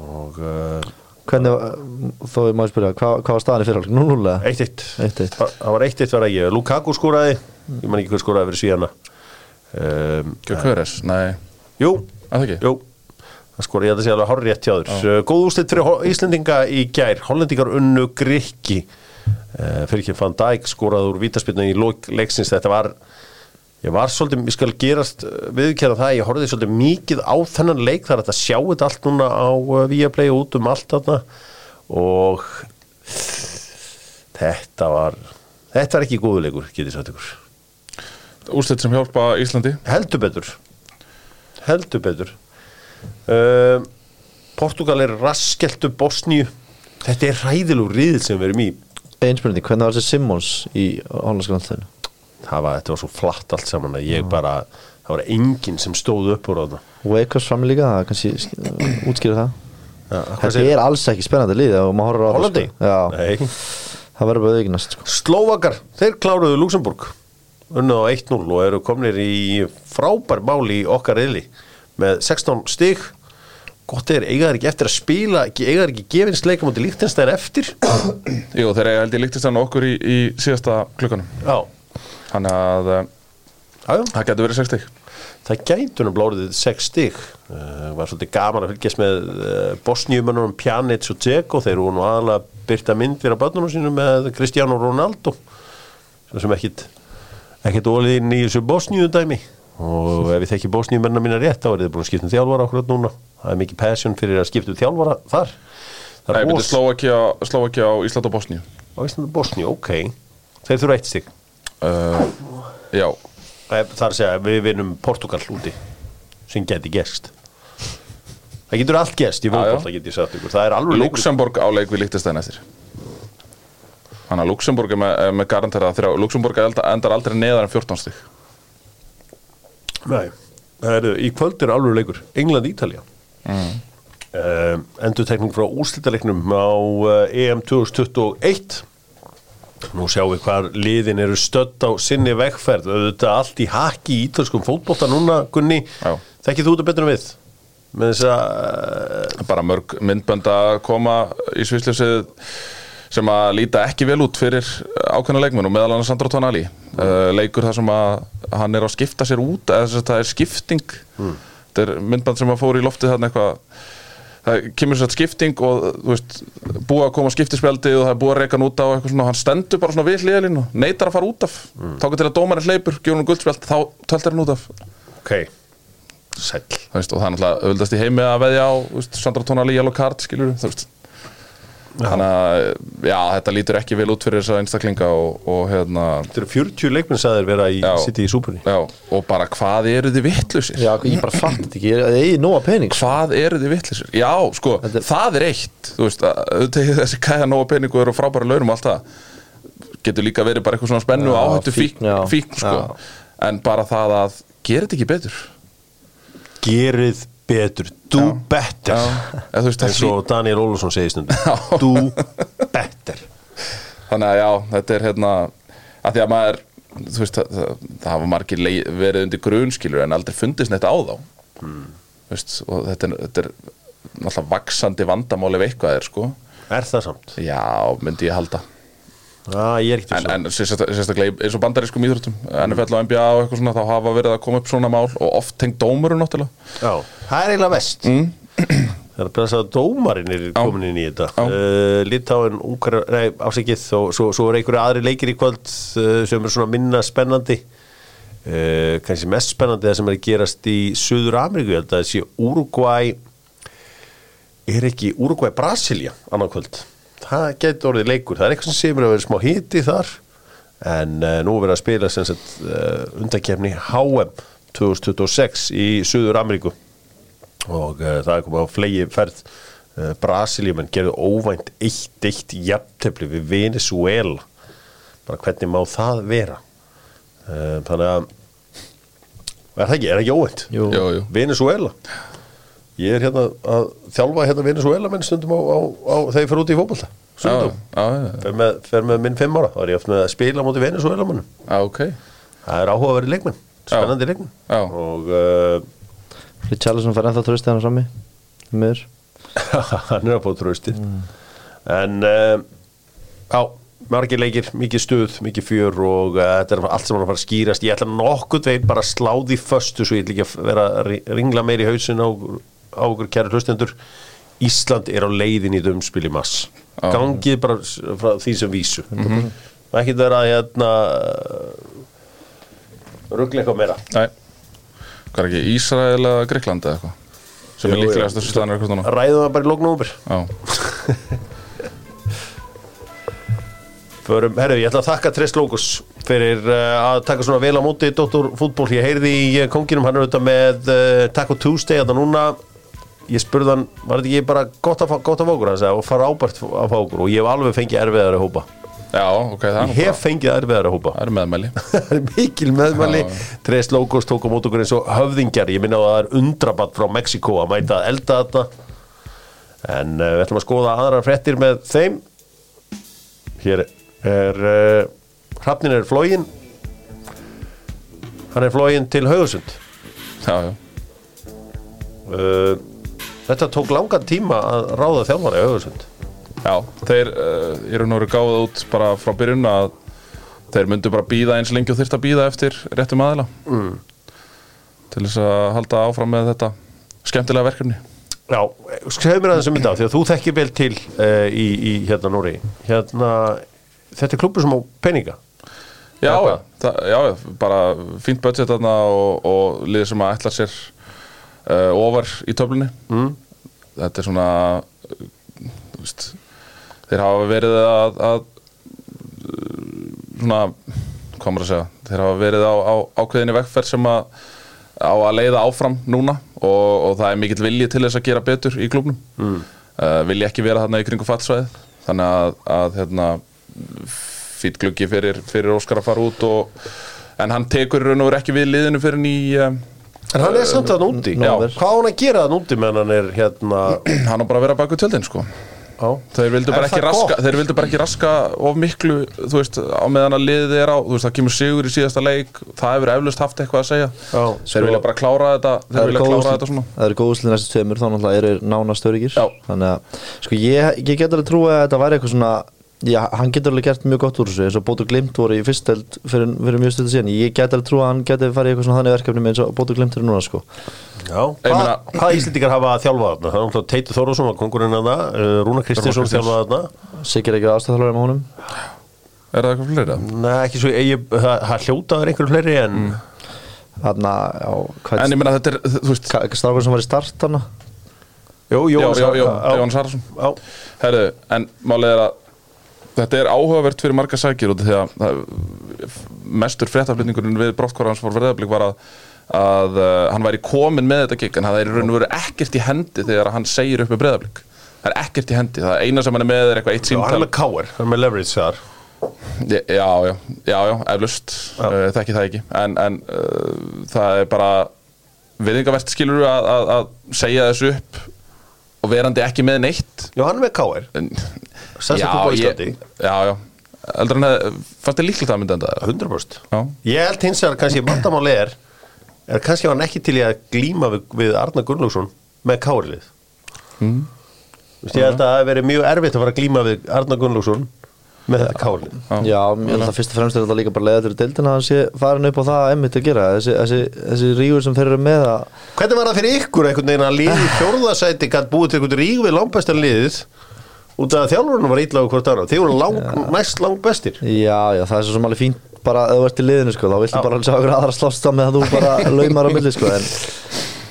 Og uh, Hvernig, uh, þó ég má spyrja, hvað, hvað var staðan í fyrirhálfleik? Nú núlega? 1-1 1-1. Það var 1-1 var ekki. Lukaku skóraði, ég man ekki hver skóraði fyrir svíjana um, Gjökveres, nei, Jú, að það ekki? Jú, skor ég að það sé alveg hár rétt hjá þér. Uh, Góð úrslit fyrir Íslendinga í gær. Hollendingar unnu Grikki. Uh, fyrir ekki Van Dijk skoraði úr vítaspilna í leiksins. Þetta var ég var svolítið, ég skal gerast uh, viðkjæra það, ég horfði svolítið mikið á þennan leik. Þar að þetta sjá þetta allt núna á Viaplay og út um allt þarna. Og þetta var þetta var ekki góðu leikur, getið sagt ykkur. Úrslit sem hjálpa Íslandi? Heldur betur. Heldur betur uh, Portugal er raskeltu Bosníu þetta er ræðilug riðil sem við erum í Einspurning, hvernig var þessi Simmons í hollandska landsleginu? það var, þetta var svo flatt allt saman að ég bara, það var enginn sem stóð upp úr þarna Wakers fram líka, það kannski útskýra það Ja, Þetta er alls ekki spennandi lið á Hollandi? sko. Já, Nei. það verður bara auðvignast sko. Slóvakar, þeir kláruðu Luxemburg unnið á 1-0 og eru komnir í frábær máli í okkar reyli með 16 stig. Gott er, eiga þeir ekki eftir að spila ekki- eiga þeir ekki gefins leika mútið líktinstæðin eftir? Jú, þeir eiga held ég líktist hann okkur í, í síðasta klukkanum já, Þannig að uh, já, það getur verið 60 það gætu nefnilega orðið 6 stig. Uh, var svolítið gaman að fylgjast með uh, Bosníumennunum Pjanic og Dzeko. Þeir eru nú aðalega byrta myndir á börnunum sínum með Cristiano Ronaldo. Sem ekkit ekkit ólið inn í þessu Bosníu dæmi og ef við þekki Bosníumennina mína rétt þá er þið búin að skipta um þjálfara okkur núna. Það er mikið passion fyrir að skipta um þjálfara þar. Það er betur ros Slóvakja, Slóvakja á Ísland og Bosníu. Á Íslandi Bosníu, ok. Þeir þurfa eitt stig. Uh, Já, það er að segja við vinnum Portugal úti sem geti gerst. Það getur allt í Já, já. fólkvall það get ég sagt ykkur. Það er alveg Luxemburg á leik við líktist hann eftir. Þannig að Luxemburg er með, með garantera Luxemburg enda- endar aldrei neðar en 14 stig Nei, það eru, í kvöld er alveg leikur England-Ítalja mm. Endurtekning frá úrslitaleiknum á uh, EM 2021 Nú sjáum við hvar liðin eru stödd á sinni vegferð auðvitað allt í haki í ítalskum fótbolta núna, Gunni Já. Þekkið þú þetta betur en við? Með þess að bara mörg myndbönd að koma í svisljósið sem að líta ekki vel út fyrir ákveðna leikmenn og meðal annars Sandro Tonali. Uh, leikur þar sem að hann er að skipta sér út eða þess að það er skipting. Þetta er myndband sem að fór í loftið þarna eitthvað það kemur sér skipting og þú veist, búið að koma skiptispjaldi og það er búið að reyka hann út á eitthvað svona og hann stendur bara svona við hliðalínu og neitar að fara út af. Mm. þá til að dómarinn hleypur, gefur hann guldspjald þá töltar hann út af. Ok, sæll. Þú veist, og það er náttúrulega auðvitaðst í heimi að veðja á veist, Sandra Tónali yellow card skilur þú veist þannig að já, þetta lítur ekki vel út fyrir þessa einstaklinga og, og hérna Þetta eru 40 leikmennsæðir vera í Já. City í súpunni já, og bara hvað eru þið vittlusir Já, ég bara fatt þetta ekki, ég eigi nóga pening. Hvað eru þið vittlusir já, sko, Þetta er- það er eitt. Þú veist, að auðvitað þessi kæða nóga peningu eru frábæra launum og allt það. Getur líka verið bara eitthvað svona spennu Já, og áhættu fíkn, fíkn, já. sko. Já. en bara það að þetta ekki betur. Gerið betur, do better. Já, veist, eins og Daniel Olsson segir stundum. Do better. Þannig að já, þetta er hérna að því að maður veist, það, það, það hafa margir lei, verið undir grunnskilur en aldrei fundist neitt á þá. Mm. veist, og þetta er, þetta er náttúrulega vaksandi vandamáli er sko. Er það samt? já, myndi ég halda Já, ég er ekkert en, en sérstak- sérstaklega eins og bandarískum íþróttum NFL og NBA og eitthvað svona þá hafa verið að koma upp svona mál og oft tengt dómurum náttúrulega. Já, það er eiginlega vest mm. Það er bara að dómarinn er komin inn í þetta. Uh, Litáin, Ungar, nei, ásækið og svo, svo er einhverju aðri leikir í kvöld uh, sem er svona minna spennandi. Uh, kannski mest spennandi það sem er að gerast í Suður Ameríku, ég held að sé Uruguay er ekki Uruguay Brasilia annar kvöld það getur orðið leikur, það er eitthvað sem semur að vera smá hiti þar en uh, nú er verið að spila sem sagt uh, undakefni HM 2026 í Suður Ameríku og uh, það er komið á flegi ferð uh, Brasiliumenn gerðu óvænt 1-1 jafntefli við Venezuela bara hvernig má það vera? Uh, þannig að er það ekki, er það ekki óvænt? Jú. Jú, jú. Venezuela ég er hérna að þjálfa hérna Venezuela menn stundum á, á, á þegar ég fer út í fótbolta já, stundum, já, já, fer með, fer með minn fimm ára þá er ég oft með að spila mútið Venezuela mannum já, ok. Það er áhugaverið leikmenn, spennandi leikmenn. Já. og uh, Richarlison fær ennþá trösti hann frammi Miður. Hann er að fá tröstið en uh, á, margir leikir, mikið stuð mikið fjör og uh, þetta er allt sem hann að fara að skýrast. Ég ætla nokkuð veginn bara að sláði föstu svo ég ætla ekki að vera að ri- ringla meir í hausin á, á okkur kæru hlustendur Ísland er á leiðin í dömspil í mass Já. gangið bara frá því sem vísu mm -hmm. ekki vera að hérna ruggla eitthvað meira Nei. hvað er ekki, Ísrael eða Grekland eða eitthvað sem er Jú, jú. líklegast þessu staðan er eitthvað núna ræðum það bara í lóknúber já, Förum, herru, ég ætla að þakka Trist Lókus fyrir uh, að taka svona vel á móti Dr. Fútból, ég heyrði í uh, konginum hann er auðvitað með uh, Taco Tuesday þetta núna, ég spurði hann var þetta ekki bara gott að, fá- gott að fá okkur? Hann sagði, og fara ábært að fá okkur. Og ég hef alveg fengið erfiðar að hópa. Já, ok, það er ég hef fengið erfiðar að hópa. Það er meðmæli. Það er mikil meðmæli. Trist Lókus tók á móti okkur eins og höfðingjar. Ég minna að það er undrabatt frá Mexiko að mæta að elda þetta. En uh, við ætlum að skoða aðrar frettir með þeim. Hér er uh, hrafnin er flógin hann er flógin til Haugusund já, já, uh, þetta tók langan tíma að ráða þjálfara í Haugusund já þeir uh, eru nú gáða út bara frá byrjun að þeir myndu bara býða eins lengi og þyrft að býða eftir réttum aðila. Mm. til þess að halda áfram með þetta skemmtilega verkefni. Já, segðu mér aðeins um þetta því að þú þekkir vel til uh, í, í hérna Nóri hérna, þetta er klubur sem á peninga. Já, það, já, bara fínt budget þarna og, og liðir sem að ætla sér uh, ofar í töflunni mm. Þetta er svona veist, þeir hafa verið að, að svona, hvað maður að segja þeir hafa verið á, á ákveðinni vegferð sem að á að leiða áfram núna og, og það er mikill vilji til þess að gera betur í klubnum mm. uh, vilji ekki vera þarna í kringu fallsvæði þannig að, að hérna, fýtt gluggi fyrir, fyrir Óskar að fara út og, en hann tekur raun og veru ekki við liðinu fyrir ný um, En hann er samt að núti Nóvember. Hvað á hann að gera að núti meðan hann er hérna hann á bara að vera baku tjöldin sko á? Þeir vildu, bara ekki raska, þeir vildu bara ekki raska of miklu, þú veist, á meðan að liðið er á, þú veist, það kemur sigur í síðasta leik, það hefur eflust haft eitthvað að segja. Já, Þeir sko- vilja bara klára þetta, þeir vilja klára þetta svona. það eru góð úsli næstu tveimur þá náttúrulega eru nánast öryggir Já. þannig að sko ég, ég get alveg trúið að þetta væri eitthvað svona já, hann getur alveg gert mjög gott úr þessu eins og Bótur Glimt voru í fyrsteld fyrir, fyrir mjög stöðu síðan ég get alveg trúið að hann geti farið í eitthvað svona þannig verkefni með eins og Bótur Glimt er núna sko Já, Ég Hva, meina- hvað Íslendingar hafa að þjálfa þarna? Það er náttúrulega Teitur Þórðarsson var kongurinn að það, uh, Rúna Kristinsson Kristins. þjálfa þarna Sigur ekki aðstæðalara með honum Er það eitthvað fleiri? Nei, ekki svo, ég, það, það hljótaður einhverju fleiri en þarna, já, hvað En ég meina þetta er, þú veist, strákur sem var í start hana Jú, Jón Sararsson. já. Herðu, en málið er að þetta er áhugavert fyrir marga sækir af því að það, mestur fréttaflutningurinn við brottkvara hans fór verðablík var að, að uh, hann væri komin með þetta gig en það er í raun og veru ekkert í hendi þegar hann segir upp með breðablík það er ekkert í hendi, það eina sem hann er með er eitthvað eitt hann símtal. er með káir, hann er með leverage þar Já, já, já, já, eflust uh, þekki það ekki. En, en uh, það er bara viðingavert skilur að, að, að segja þessu upp og verandi ekki með neitt. Já, hann er með káir En- Stærsta klúbb á Íslandi. já, já Eldur en það, fannst þið líklega það myndi enda það? 100% Já. Ég held hins vegar kannski vandamáli er er kannski hann ekki til í að glíma við, við Arna Gunnlaugsson með káirlið mm. Vist, Ég held að það hef verið mjög erfitt að fara að glíma við Arna Gunnlaugsson með þetta káirlið Já, ég held að fyrst og fremst er þetta líka bara leiða til deildina að hann sé farin upp á það að emmitt að gera þessi, þessi, þessi rígur sem þeir eru með að Hvernig var það fyrir ykkur einhvern veginn að liði fjórðasæti gætt búið til einhvern rík við langbæstan liðið út af að þjálfurinn var ítlaðu hvort annað. Þið voru lang, næst langbæstir Já, já, það er svo sem alveg fínt bara að þú ert í liðinu sko, þá viltu bara sjá okkur aðra slást á með að þú bara laumar á milli sko. En,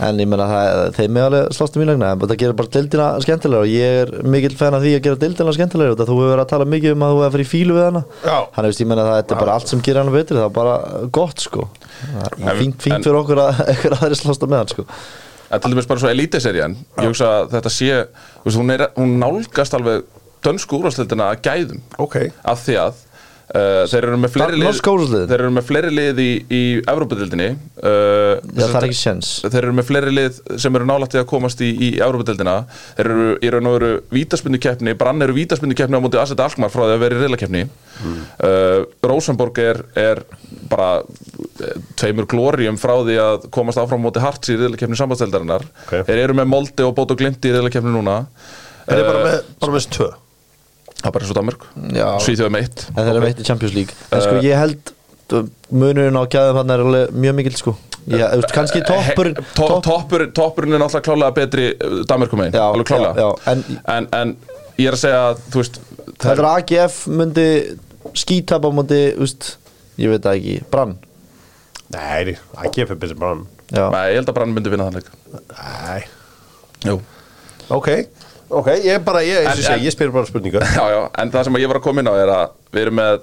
en ég menna þeim er alveg slást um mínlegna en það gerir bara dildina skemmtilega og ég er mikill fan af því að gera dildina skemmtilega þú hefur verið að tala mikið um að þú hefur fyrir fílu við hana. Hann veist, ég menna það er bara allt sem gerir hann betri. Það er bara gott sko. Það er fínt, fínt fyrir okkur að eitthvað til dæmis bara svo eliteserien Ég hugsa að þetta sé veist, hún, er, hún nálgast alveg dönsku úrvarsleildina að gæðum. Ok. af því að uh, þeir eru með fleiri lið þeir eru með fleiri lið í, í Evrópadildinni uh, séns. þeir eru með fleiri lið sem eru nálætti að komast í, í Európa-deildina þeir eru í raun og veru vítaspindukeppni brann eru vítaspindukeppni á móti Asset Alkmaar frá því að vera í reilakeppni uh, Rosenborg er, er bara eh, tveimur glórium frá því að komast áfram á móti Harts í reilakeppni sambandsdeildarinnar. Ok. þeir eru með Molde og Bótt og Glimt í reilakeppni núna. Er þið bara Uh, með, bara með tvö? það er bara eins og Danmörk. Já. Svíþjóðum eitt. En þeir eru meitt í Champions League. En sko ég held uh, munurinn á gæðum hann er alveg mjög mikill sko. Já, kannski toppurinn to, toppurinn, toppurinn er náttúrulega klálega betri Danmörkum einn, Já, alveg klálega já, já, en- en, en ég er að segja að þú veist Þetta er AGF myndi skítapa á móti, úst, ég veit það ekki, brann? Nei, það gefur betur bara hann Já, Nei, ég held að Brann myndi vinna þannig Nei. Jú. Ok, ok, ég er bara, ég, En- ég, en- ég spyr bara spurningar. Já, já, en það sem ég var að koma inn á er að við erum með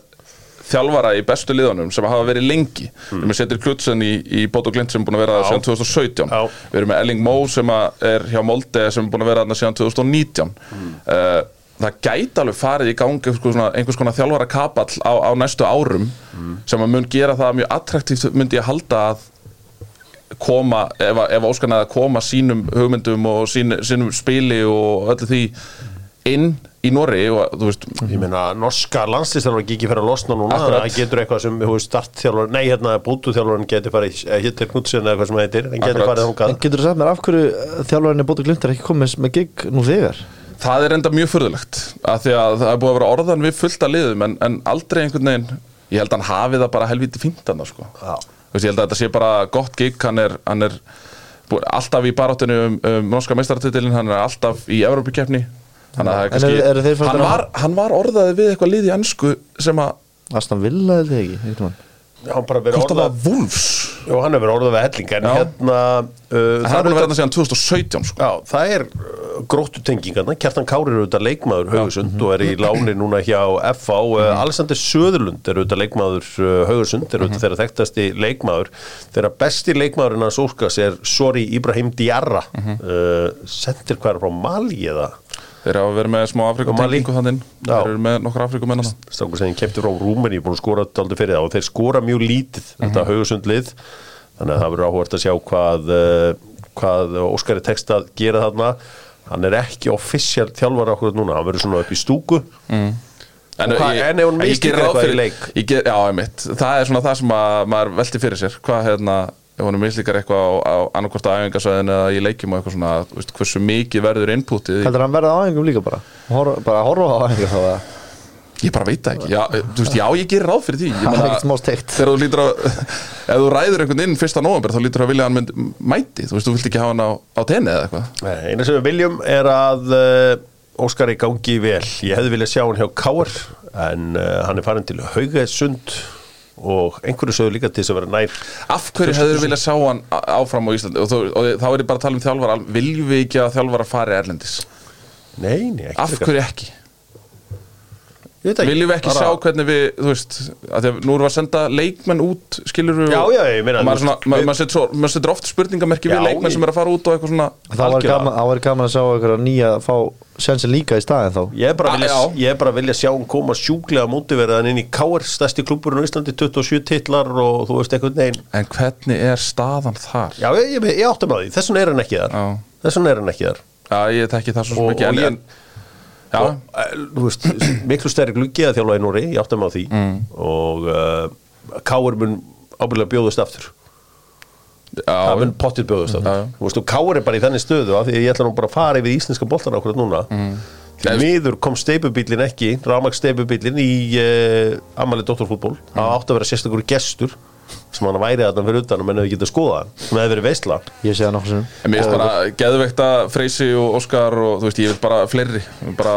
þjálfara í bestu liðunum sem hafa verið lengi. Við erum með Setur Klutsen í, í Bótt og Glint sem er búin að vera Já. síðan 2017 Já. við erum með Elling Mó sem að er hjá Molde sem er búin að vera þarna síðan 2019 uh, það gæti alveg farið í gangi einhvers konar, einhvers konar þjálfara kapall á, á næstu árum sem að mun gera það mjög attraktíft myndi ég halda að koma, ef, að- ef Óskan að koma sínum hugmyndum og sín, sínum spili og öllu því inn í Norri og þú veist Ég meina, norska landslýstarvar ekki fyrir að losna núna Akkurat. Það getur eitthvað sem, startþjálfur Nei, hérna, bútuþjálfurinn getur farið Hittir Knudsen eða eitthvað sem það heitir En getur farið en þangað getur þú sagt mér af hverju uh, þjálfarinn í Bóti Glimt er ekki komið með gig nú þegar? Það er enda mjög furðulegt af því að það er búið að vera orðan við fullt að liðum en, en aldrei einhvern veginn ég held að hann hafi það bara helviti fínt hann sko. Ég held að þetta sé bara gott gig hann er, hann er búið, alltaf í baráttinu um, um norska meistaratitilin hann er alltaf í að farnir hann, að- var, hann var orðaði við eitthvað lið í ennsku sem að Aston Villa eða ekki, einhvern hvort það var Wolves. Jú, hann hefur verið orðað við helling En Já. hérna uh, hann er búin að þarna síðan 2017 sko. Já, það er uh, gróttu tengingarna Kjartan Kári er auðvitað leikmaður Haugusund og er í láni núna hjá FA uh, Alexander Söðurlund er auðvitað leikmaður uh, Haugusund, er auðvitað þeirra þekktasti leikmaður. Þeirra besti leikmaðurinn að Úrkas er Sori Ibrahim Diarra. Uh, sendir hver frá Mali eða Þeir hafa verið með smá Afrikum Og Mali. tengingu þannig. Þeir eru með nokkur Afrikum ennana Strákur sem kemti frá Rúmeni búin að skora aldrei fyrir það og þeir skora mjög lítið þetta haugusundlið þannig að það verður áhvert að sjá hvað, uh, hvað Óskari tekst að gera þarna. Hann er ekki offisjál þjálfar okkur núna, hann verður svona upp í stúku. En, Og hvað- ég- en ef ég geri ráð eitthvað í leik? ég ger, Já, einmitt. Það er svona það sem að maður velti fyrir sér. Hvað hérna Ef hún mislíkar eitthvað á, á annarkvort á æfingasvæðinu eða í leikjum og eitthvað svona, þú veist, hversu mikið verður inputið í- Heldur hann verða á æfingum líka bara? Hor, Bara horfa á æfingum þá eða? Ég bara veit ekki, já, þú veist, já, ég gerir ráð fyrir því. Það er ekkert smá steikt. Þegar þú lítur að, ef þú ræður einhvern inn fyrsta nóvember, þá lítur að vilja að hann mynd mæti. Þú veist, þú vilt ekki hafa hann á, á tenni eða eitthvað. Nei, eina sem við viljum er að uh, Óskari gangi vel. Ég hefði viljað sjá hann hjá Káar en uh, hann er farin til Haugesund og einhverju sögðu líka til þess að vera nær Af hverju hefur þú viljað sjá hann áfram á Íslandi og, þú, og þá er ég bara að tala um þjálfara Viljum við ekki að þjálfara fari erlendis? Nei, nei, ekki Af hverju ekki? Viljum við ekki bara- sjá hvernig við, þú veist, að því að nú erum við að senda leikmenn út, skilur við Já, já, ég meina, við- maður, setur, oft spurningamerki við Já, leikmenn ég- sem er að fara út og eitthvað svona Það var gaman, var gaman að sjá eitthvað nýja að fá sjansin líka í staðin þá. Ég er bara að Ah, vilja, ég er bara að vilja sjá hún koma sjúklega mótiverðan inn í Káar stærsti klubburinn á Íslandi, 27 titlar og þú veist eitthvað neginn En hvernig er staðan þar? Já, ég, ég, ég áttum að því, þess vegna er hann ekki þar. Já. Þess vegna er hann ekki þar. Já, ég tekki það svo og en, og, eh, miklu stærri gluggi að þjálfa í Núri, ég áttum að því Mm. og uh, Káar mun ábyrðlega bjóðust aftur það mun pottir bjóðust aftur Já. þú veist, og Káar er bara í þenni stöðu að ég ætla nú bara að fara yfir íslenska boltan ákveð núna Mm. því miður kom steipubílin ekki rámaks steipubílin í uh, Amali Dóttorfútból, Mm. það átti að vera sérstakur gestur sem hann væri þarna fyrir utan og menn hefði getað skoða hann, sem hefði verið veistla Ég sé það nokkur sinnum En mér finnst bara geðveikt að Freysi og Óskar og þú veist, ég vil bara fleiri bara,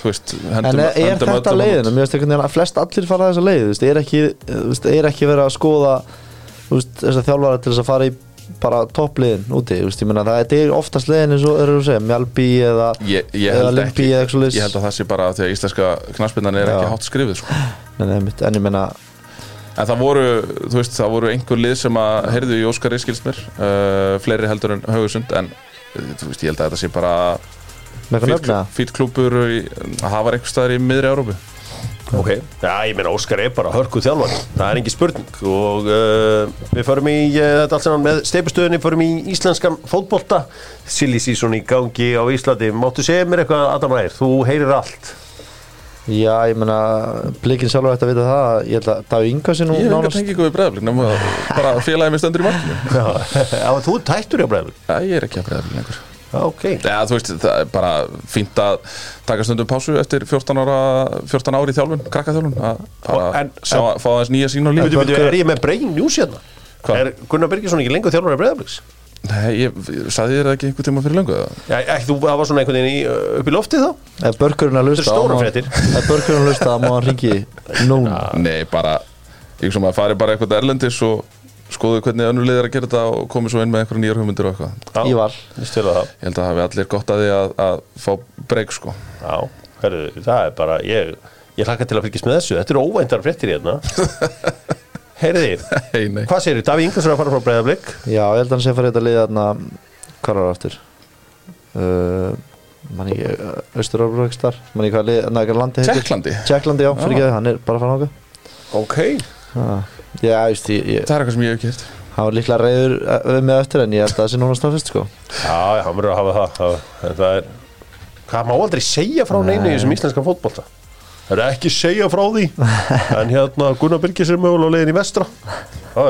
þú veist, hendum En er, er hendum þetta leiðin? Mér finnst veginn að flest allir fara þessa leið þú veist, er, ekki, þú veist, er ekki verið að skoða þú veist, þess að þjálfara til þess að fara í bara toppliðin úti þú veist, ég meina, það er oftast leiðin eins og eru að segja Mjálbí eða, Ég, ég, eða held Limby ekki, eða eitthvað ég held að það sé bara því að íslenska knaspinnan er Já. ekki hátt skrifið sko. en, ég meina En það voru, þú veist, það voru einhver lið sem að heyrðu í Óskari skilsmir uh, fleiri heldur en Haugusund en uh, þú veist, ég held að þetta sé bara fýtt klúpur í- að hafa einhver staðar í miðri Európu Ok, já ég meina Óskar er bara hörku þjálfan það er engin spurning. Og uh, við förum í uh, þetta allt saman með steipustöðinni, förum í íslenskan fótbolta. Silly season í gangi á Íslandi. Máttu segja mér eitthvað Adam Ægir, þú heyrir allt Já, ég meina, blikinn sjálfur ætti að vita það ég held að Daví Inga sé nú Ég hef tengja ykkur við breðaflik nema bara félagið mér stendur í markinu. Já, þú ert hættur hjá bregður Já, ég er ekki að breðaflik lengur. Já, ok. Já, þú veist, það er bara fínt að taka stundum pásu eftir 14 ára 14 ári í þjálfun, krakkaþjálfun að bara En- sjá, fá aðeins nýja sín og líf er ég með breyin news hérna? Er Gunnar Birgisson ekki lengur þjálfur af Breiðabliks? Nei, ég, sagði þér það ekki einhver tíma fyrir löngu eða? Já, ekki, þú það var svona einhvern veginn í, upp í loftið þá? Ef börkurinn að Þetta hlusta er börkurinn að hlusta, þá má hann ringi núna. Nei, bara, ég sem að fari bara eitthvað erlendis og skoðu hvernig önnur liðir að gera þetta og komi svo inn með einhverja nýjar hugmyndir og eitthvað. Ívar. Vist til að það. Ég held að hafi allir gott að því að, að fá breyk sko. Já, herru, það er bara, ég, ég hlakka til að fylgjast með þessu. Þetta eru óvæntar fréttir hérna Heyriði, Hei, nei hvað segir þið? Daví Ingvarsson er að fara frá Breiðablik. Já, ég held að hann sé að fara í þetta lið þarna Hvað var það aftur? Uh, man ekki, Östurárbrökstar Man ekki hvað lið, næ, hvað landi heitir? Tjekklandi? Tjekklandi, já, fyrir ekki hann er bara að fara náttúrulega Ok Já, ég veist, ég, ég, Það er eitthvað sem ég hef ekki hert hann var líklega reyður eh, við mig eftir en ég held að það sé núna staðfist sko. Já, já, hann verður að hafa það það, það er, Hvað Það er ekki segja frá því En hérna Gunnar Birgis er mögulega á leiðin í vestra.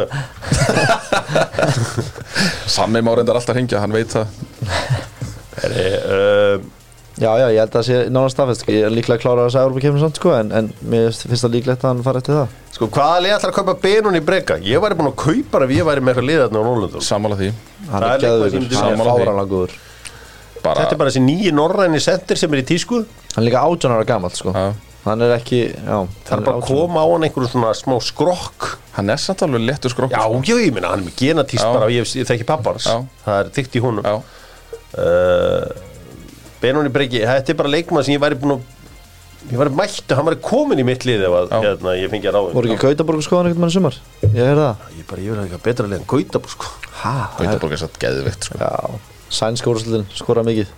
Sammi má reyndar alltaf hringja, hann veit það. Herri, uh, Já, já, ég held að það sé nána staðfest sko. ég er líklega klára að segja Európa samt sko en, en mér finnst það líklegt að hann fara eftir það. Sko, hvaða lið ætlar að kaupa Benun í breyka? Ég væri búin að kaupa ef ég væri með eitthvað liðarna á Nólundum Sammála því. Hann Það er fáranlega góður. Bara, Þetta er bara þessi nýji norræni sendir sem er í tísku. Hann er líka 18 ára gamall sko. Já. Hann er ekki, já Það er bara að koma á hann einhverjum svona smá skrokk Hann er samt alveg lettur skrokk Já, já, ég minna, hann er með genatíst Já. bara ég, ég þekki pappars Já. Það er þykkt í honum Já, uh, Benóni Breki, þetta er bara leikmann sem ég væri búin að ég væri mættu, hann væri komin í mitt lið ef að Já. hérna, ég fengi að ráðum voru ekki Gautaborg skoðan eitthvað mann sumar ég heyrði það Ég bara, ég vil hafa eitthvað betra lið en Gautabú sko. Gautaborg er satt geðvikt sko. úrslutin skora mikið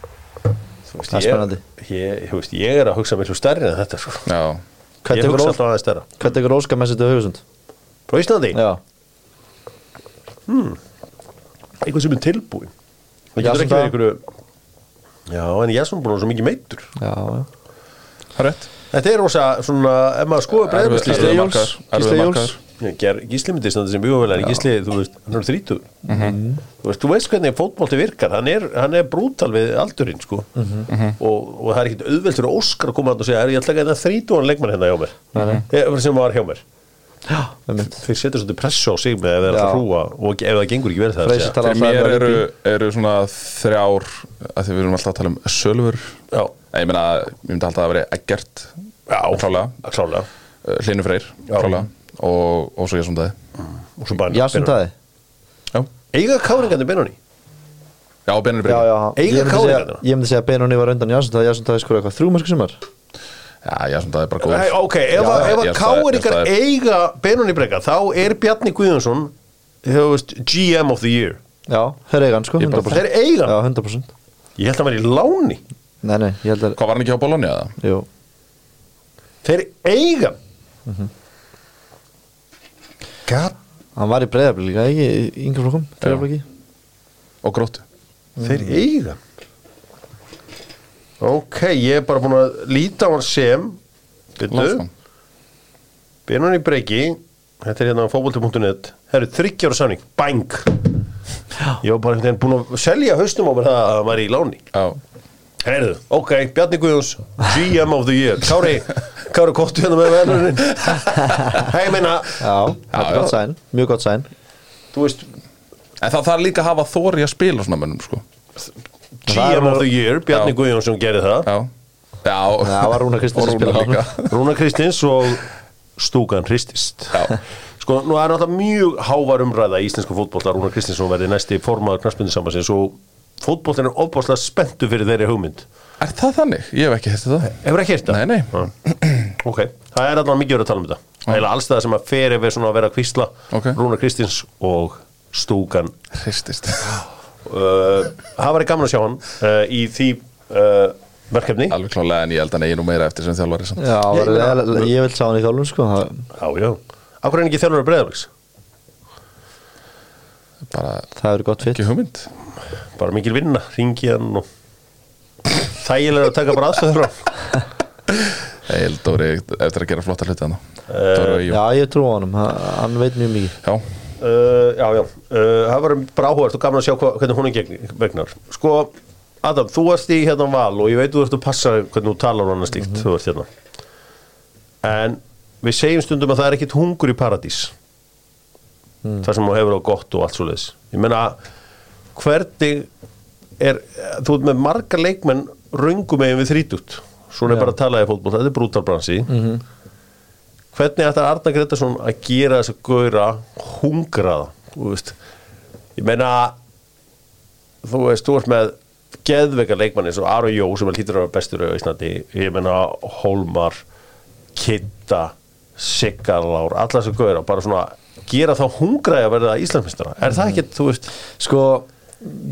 veist, Það er ég- spennandi. ég, veist, ég er að hugsa miklu stærri en þetta sko. Já, ég Hvernig hugsa tekur alltaf aðeins stærra. Hvað tekur Óskar með sér til Haugesund? frá Íslandi, Já, eitthvað sem er tilbúin það getur ekki verið einhverju já, en ég er svona búin að vera svo mikið meittur já, já. Það er rétt. Þetta er rosa svona, ef maður skoður Erfið- breyðmestlista Gísli myndist þetta sem bjóðvel en Gísli, þú veist, hann er þrítu þú veist, þú veist hvernig fótbolti virkar hann er, hann er brútal við aldurinn sko. og, og það er ekkit auðvelt fyrir Óskar að koma að og segja, er ég að þrítu hann leikmann hérna hjá mér. Nei, nei. Ég- sem var hjá mér. Þeir setja svolítið pressu á sig með að vera Já. að hrúa og ef það gengur ekki verið það Fyrir alltaf mér eru, eru svona þrjár að því við erum alltaf að tala um sölfur já, Ég myndi alltaf að vera Eggert já, Klálega. klálega uh, Hlynur Freyr, Já. klálega og, og svo ég svona og svo Benoni. Taði Já, eiga káringandi Benoni? Já Freyr já, Eiga ég myndi Kári segja- þarna? Ég myndi segja að Benoni var undan Jason Taði Jason Taði skor eitthvað þrjú mörg sumar. Já, já, svona er bara góð Nei, ok, ef að- káringar eiga Benoni breyka þá er Bjarni Guðjónsson GM of the year. Já, þeir eiga hann sko, Ég bara- 100% þeir eiga hann. Já, 100% ég held að hann væri í láni. Nei, nei, Hvað var hann ekki á Bologna eða? Jú, þeir eiga Mhm. God, hann var í breyðarblik líka, ekki, í yngri flokkum Breyðarblik Og gróttu. Þeir eiga. Ok, ég er bara búin að líta á hann sem byrju, Lánsmann Benoni breyki þetta er hérna á fótbolti.net það eru þryggjára samning, bang. Ég var bara búin að selja haustum á mér það að hann væri í láni. Já, Heyrðu, ok, Bjarni Guðjóns GM of the year. Kári, Kári Kottu hérna með veðlunin Hei, meina Já, þetta er já. gott sæn, mjög gott sæn Þú veist, En það þarf líka að hafa þóri að spila svona mönnum sko. GM of the year Bjarni. Guðjónsson gerði það. Já. Já, Það var Rúnar Kristins að spila líka. Rúna Kristins og Stúkan Hristist. Já. Sko, nú er náttúrulega mjög hávar umræða í íslensku fótbolta Rúna Kristinsson verði næsti formaður knarspindisambansins og fótboltin er ofbáslega spenntu fyrir þeirri hugmynd. Er það þannig? Ég hef ekki hérst það Hefur ekki heyrt það? Nei, nei. Ok, það er allavega mikið verið að tala um þetta. Það er alls það sem að fer yfir svona að vera að kvísla Ok. Rúna Kristins og Stúkan. Hristist. Uh, Það var gaman að sjá hann uh, í því uh, verkefni. Alveg klálega en ég held að negi nú meira eftir sem þjálfari samt. Já, Ég ég, ég vil sjá hann í þjálfun sko það- Já, já. Akkur er ekki þjálfur að breyðarleiks Bara Það eru gott fitt ekki hugmynd Bara mikil vinna, ringi hann og Þægilega að taka bara aðstöður Ég held Dóri eftir að gera flotta hluti hann Eh, og Jú. Já, ég trú á hann hann veit mjög mikið. Já, uh, Já, já. Uh, Það var bara áhugast og gaman að sjá hva, hvernig hún er vegnar. Sko, Adam, þú ert í hérna val og ég veit þú ert að passa hvernig þú talar og annað slíkt þú ert hérna. En við segjum stundum að það er ekkit hungur í paradís. Það sem þú hefur á gott og allt svo leiðis Ég meina, hvernig er, þú ert með marga leikmenn röngum megin við þrítut Svona er bara að tala í fótboll, þetta er brútalbransi hvernig ætlar Arna Gretarsson að gera þess að gauðra hungraða? Þú veist ég meina þú veist, þú ert með geðveika leikmann eins og Aron Jó sem er lítur vera bestur á Íslandi. Ég meina Hólmar Kitta Siggarlár, alla þess að gauðra bara svona gera þá hungraði að verða Íslandsmyndstara er það ekki, þú veist? Sko,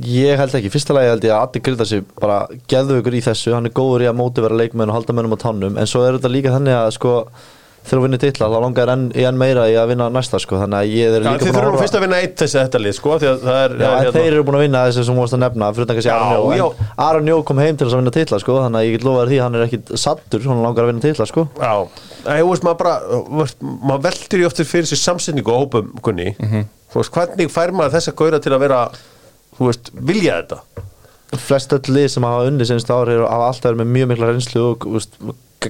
ég held ekki. Fyrsta lagi held ég að Addi Gryta sig bara geðvögur í þessu, hann er góður í að móti vera leikmenn og halda mönnum á tannum, en svo er þetta líka þannig að sko, þegar þú vinnir titla þá langar enn, í enn meira í að vinna næsta sko, þannig að ég er líka þið búin þurfum horfa- fyrst að vinna eitt þessi þetta lið sko, því að það er Já, er en þeir eru búin að vinna þessi sem þú varst að nefna fyrir utan kannski Já, Aron Jó kom heim til þess að vinna titla sko, þannig að ég get lofaði því að hann er ekki sattur hann langar að vinna titla sko. Já, þú veist, maður bara maður veldur í oftir fyrir sér samsetningu á hópum kunni, þú veist, hvernig fær maður þessa gauðra til að vera þú veist, vilja þetta? Flest öll lið sem hafa unni senst ári hafa alltaf verið með mjög mikla reynslu og úst,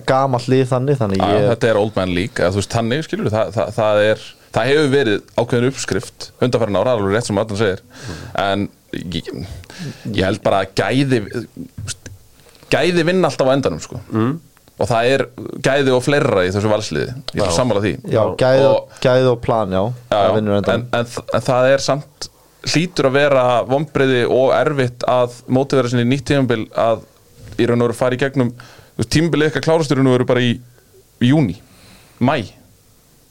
gamall lið þannig þannig Já, ég, þetta er old man league eða, þú veist, þannig skilur það, það, það er það hefur verið ákveðin uppskrift undanfærin ára, alveg rétt sem Arnar segir. En ég, ég held bara að gæði gæði vinna alltaf á endanum sko. mm. og það er gæði og fleira í þessu valsliði, ég er sammála því. Já, gæði og, og, gæði og plan já, já, já, vinnur en, en, en það er samt hlýtur að vera vombriði og erfitt að mótivera sinni nýtt tímabil að í raun og veru fara í gegnum tímabilið eitthvað klárast í raun og veru bara í, júni, mæ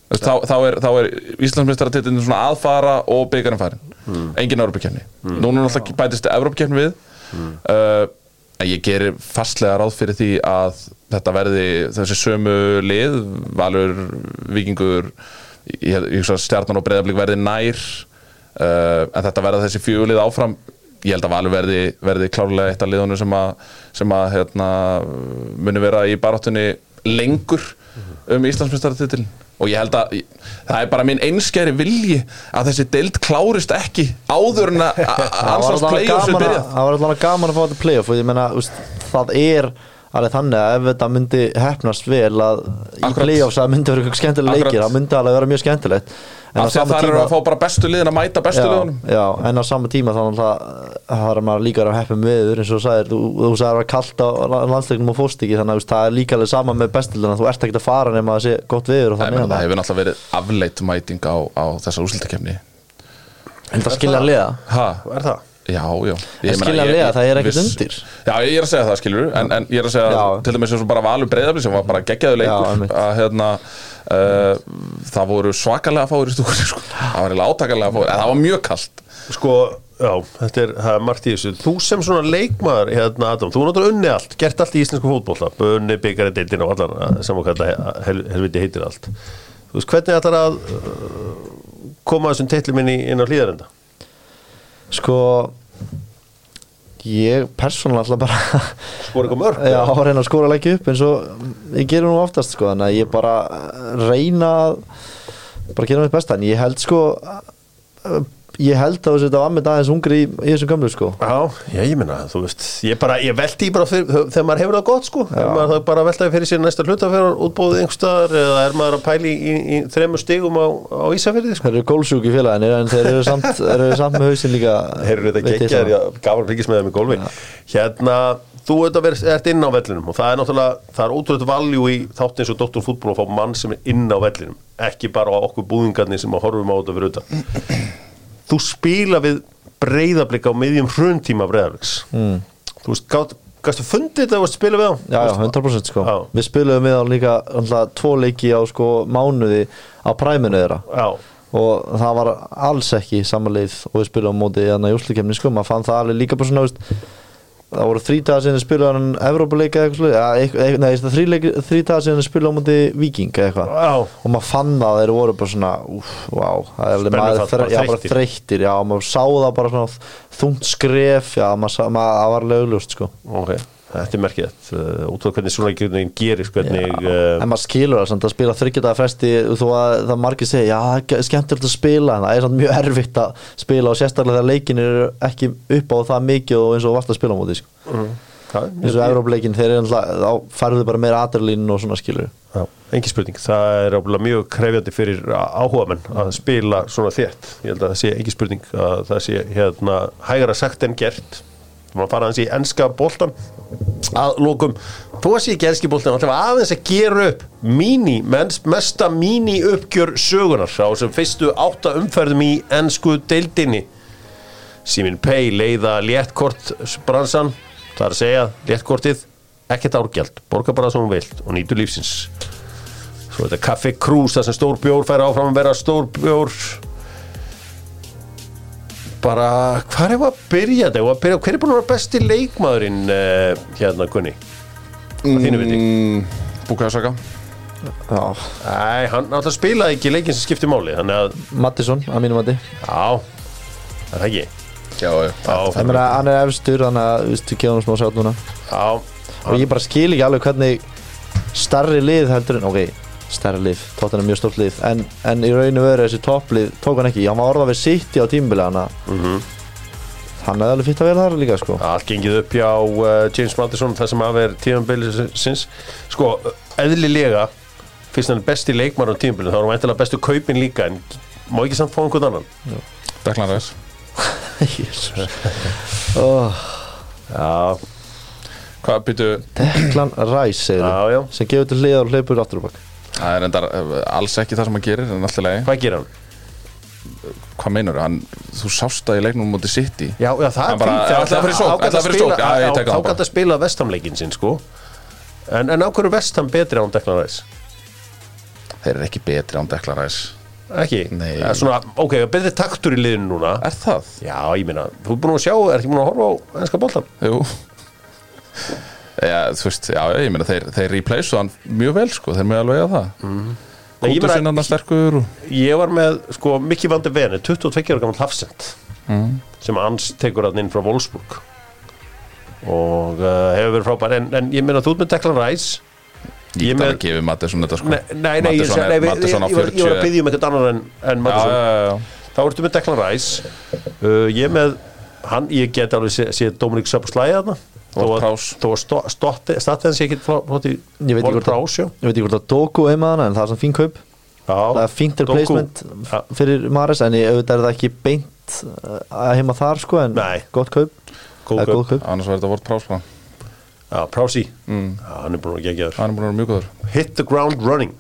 Þú veist, þá, þá er, er Íslandsmeistaratitlinn svona aðfara og byggarinn farin engin Európa-kefni núna er náttúrulega bætist Európa-kefni við. Uh, En ég gerir fastlega ráð fyrir því að þetta verði þessi sömu lið, Valur, Víkingur, ég, að stjarnan og breyðablík verði nær, en þetta verða þessi fjögulið áfram. Ég held að Valur verði, verði klárlega eitt af liðunum sem að, sem að hérna, muni vera í baráttunni lengur um Íslandsmyndstaratitil og ég held að það er bara minn einskæri vilji að þessi deild klárist ekki áður en að ansvars gaman að- byrjað. það var allavega gaman að fá þetta playoff og ég meina, úst, það er alveg þannig að ef þetta myndi hefnast vel að í playoffs að myndi vera eitthvað skemmtileg Akkurat. leikir, það myndi alveg vera mjög skemmtilegt. En á Af því að sama það eru að fá bara bestu liðin að mæta bestu já, en á sama tíma þannig að það er maður líka að heppum viður eins og þú sagðir, þú, þú sagðir að vera kalt á landsleiknum og fórst ekki, þannig að það er líka alveg sama með bestildina, þú ert ekkert að fara nema að sé gott viður og Nei, þannig menn, að það hefur náttúrulega verið afleitt mæting á, á þessar úrslutakefni en það skilja að Er það? Já, já er ekkert undir. Já, ég er að segja það, skilur en, en ég er að segja, Já. til dæmis eins og bara Valur Breiðabli sem var bara geggjaðu Já, leikur einmitt. að hérna uh, það voru svakalega fáir í stúkunni sko. það var eiginlega átakalega fáir, en það var mjög kalt Sko, já, þetta er, það er margt í þessu Þú sem svona leikmaður, hérna Adam Þú er náttúrulega unni allt, gert allt í íslensku fótbolta Bunni, byggari, deildin og allan Saman hvað þetta hel, helviti heitir allt Þú veist, hvernig ætlar að koma þessum teitlum inn, í, inn á hlýðarenda? Sko ég persónulega ætla bara Skora eitthvað mörg? Já, að reyna að skora leggja upp eins og ég gerir nú oftast sko þannig að ég bara reyna að bara gera mitt besta en ég held sko ég held að þetta var með aðeins ungri í, í þessum gömlu sko. Já, já, ég minna, þú veist Ég bara, ég velti í bara fyrir, þegar maður hefur það gott sko. Maður það bara veltaði fyrir sér næsta hlutafjörðar útbúið einhverstaðar eða er maður að pæli í, í, í þremur stigum á, á Ísafirði sko. Þeir eru gólsjúk í félaginu en þeir eru samt, þeir eru samt með hausinn líka þetta ég geggjaður, það. já, gafur að fylgjast með þeim í gólfi Hérna, þú ert inn á vellinum og það er náttúrulega, það er ótrúlega valjú í þátt eins og Dr. Fútból að fá mann sem er inn á vellinum ekki bara okkur búðingarnir sem að horfum á þetta fyrir utan Þú spila við breyðablika á miðjum hruntíma breyðabliks mm. Þú veist, gátt, gæstu fundið þetta að spila við á? Já, já, 100% sko Já. Við spilum við á líka alltaf, tvo leiki á sko mánuði á præminu þeirra Já, og það var alls ekki samanleið og við spilum á móti hérna í úrslikefni sko, maður fann það alveg líka bara svona veist, það voru þrítaga sinni spilum hann Evrópuleika eða eitthvað ja, eitthvað, nei, þrítaga sinni spilum á móti Viking eða eitthvað. Já, og maður fann það að þeir voru bara svona úf, wow, það er alveg maður þre, já, bara þreyttir. já, maður sá það bara svona þungt skref, já, maður, maður það var alveg augljóst sko. Ok Þetta er merkið, uh, út af hvernig svona ekki gerist, hvernig Já, uh, en maður skilur það samt að spila þryggjadaða fresti þó að það margir segja, já, það er skemmtilegt að spila en það er samt mjög erfitt að spila og sérstaklega þegar leikin eru ekki upp á það mikið og eins og varst að spila á móti sko. mm, eins og Európleikin, þeir eru þá færðu bara meira aðralín og svona skilur Já, engin spurning. Það er ábúinlega mjög krefjandi fyrir áhugamenn að spila svona þétt. Ég held að það sé maður fara aðeins í enska boltan að lókum. Ekki enski boltan, alltaf aðeins að gera upp mini, mest, mesta mini uppgjör sögunar á sem fyrstu átta umferðum í ensku deildinni. Simin Pay leiða léttkort bransan, það er að segja léttkortið, ekkert árgjald, borga bara sem hún vilt og nýtu lífsins. Svo þetta Café Krús, það sem stór bjór fær áfram að vera stór bjór. Bara, hvað er að byrja þetta? Hver er búin að vera besti leikmaðurinn uh, hérna, Gunni? Að þínu viti? mm, Búkaðu saka Já, Æ, hann náttúrulega spilaði ekki leikin sem skipti máli, þannig að, Mattisson, að mínum mati já, það er ekki. Já, já ég meina, hann er efstur, þannig að við hann smá sjátt núna já, og ég bara skil ekki alveg hvernig starri lið heldur en, ok, starri lið tóttan er mjög stórt lið, en, en í rauninu veru þessi topplið tók hann ekki, hann var orðað við City á tímbili hann mhm. hann hefði alveg fyrst að vera þar líka sko. Allt gengið upp hjá uh, James Madison það sem að vera tíðanbeilisins Sko, eðlilega fyrst hann er besti leikmar á tíðanbeilis þá er hann væntilega bestu kaupin líka en má ekki samt fá einhvern annan? Deklan Ræs Jesus oh, Já, Hvað byrju Declan Rice segir já. Sem gefur til hliðar og hleypur aftur og bak Það er endar alls ekki það sem hann gerir en alltaf lagi Hvað gerir hann? Hvað meinar hann? Þú sást það í leiknum mútið Já, já, það að fara í þá að Já, já, það Þá bara. gæti að spila vestamleikin sinn, sko En, en á hverju vestam betri án Declan Rice? Þeir eru ekki betri án Deklan Ræs Ekki? Nei. Ja, svona, ok, betri taktur í liðinu núna Er það? Já, ég meina, þú er búin að sjá, er ekki búin að horfa á ennska boltan? Jú Já, þú veist, já, ég meina þeir, þeir replaceu hann mjög vel, sko, þeir með alveg að það. Ég Kútur sinna hann sterkur og Ég var með, sko, Mikki Vandi Vene 22 ára gammal hafsend Mm. sem hans tekur hann inn frá Wolfsburg. Og uh, hefur verið frábær en, en ég meina þú með Declan Rice. Ég með- alveg gefið Mattisson þetta, sko. Nei, nei, nei, ég, nei, við- ég, ég, var- ég var að 40 byggja um eitthvað annar en, en Mattisson já, já, já. þá ertu með Declan Rice. Uh, ég með hann, ég get alveg sé, sé Dominik þó að- Prowse. Þó að statt hans ég get í Ég veit ekki hvort að- Prowse, já. Ég veit ekki hvort að Doku með hana en það er svona fín kaup. Það Já, er fínt replacement fyrir Maris en ég auðvitað er það ekki beint að heima þar sko en Nei. gott kaup. Góð Eða kaup. góð kaup. Annars var þetta vort prásplan Já, Prowse mm. Hann er búin að gegja þér hann er búin að vera mjög góður. Hit the ground running.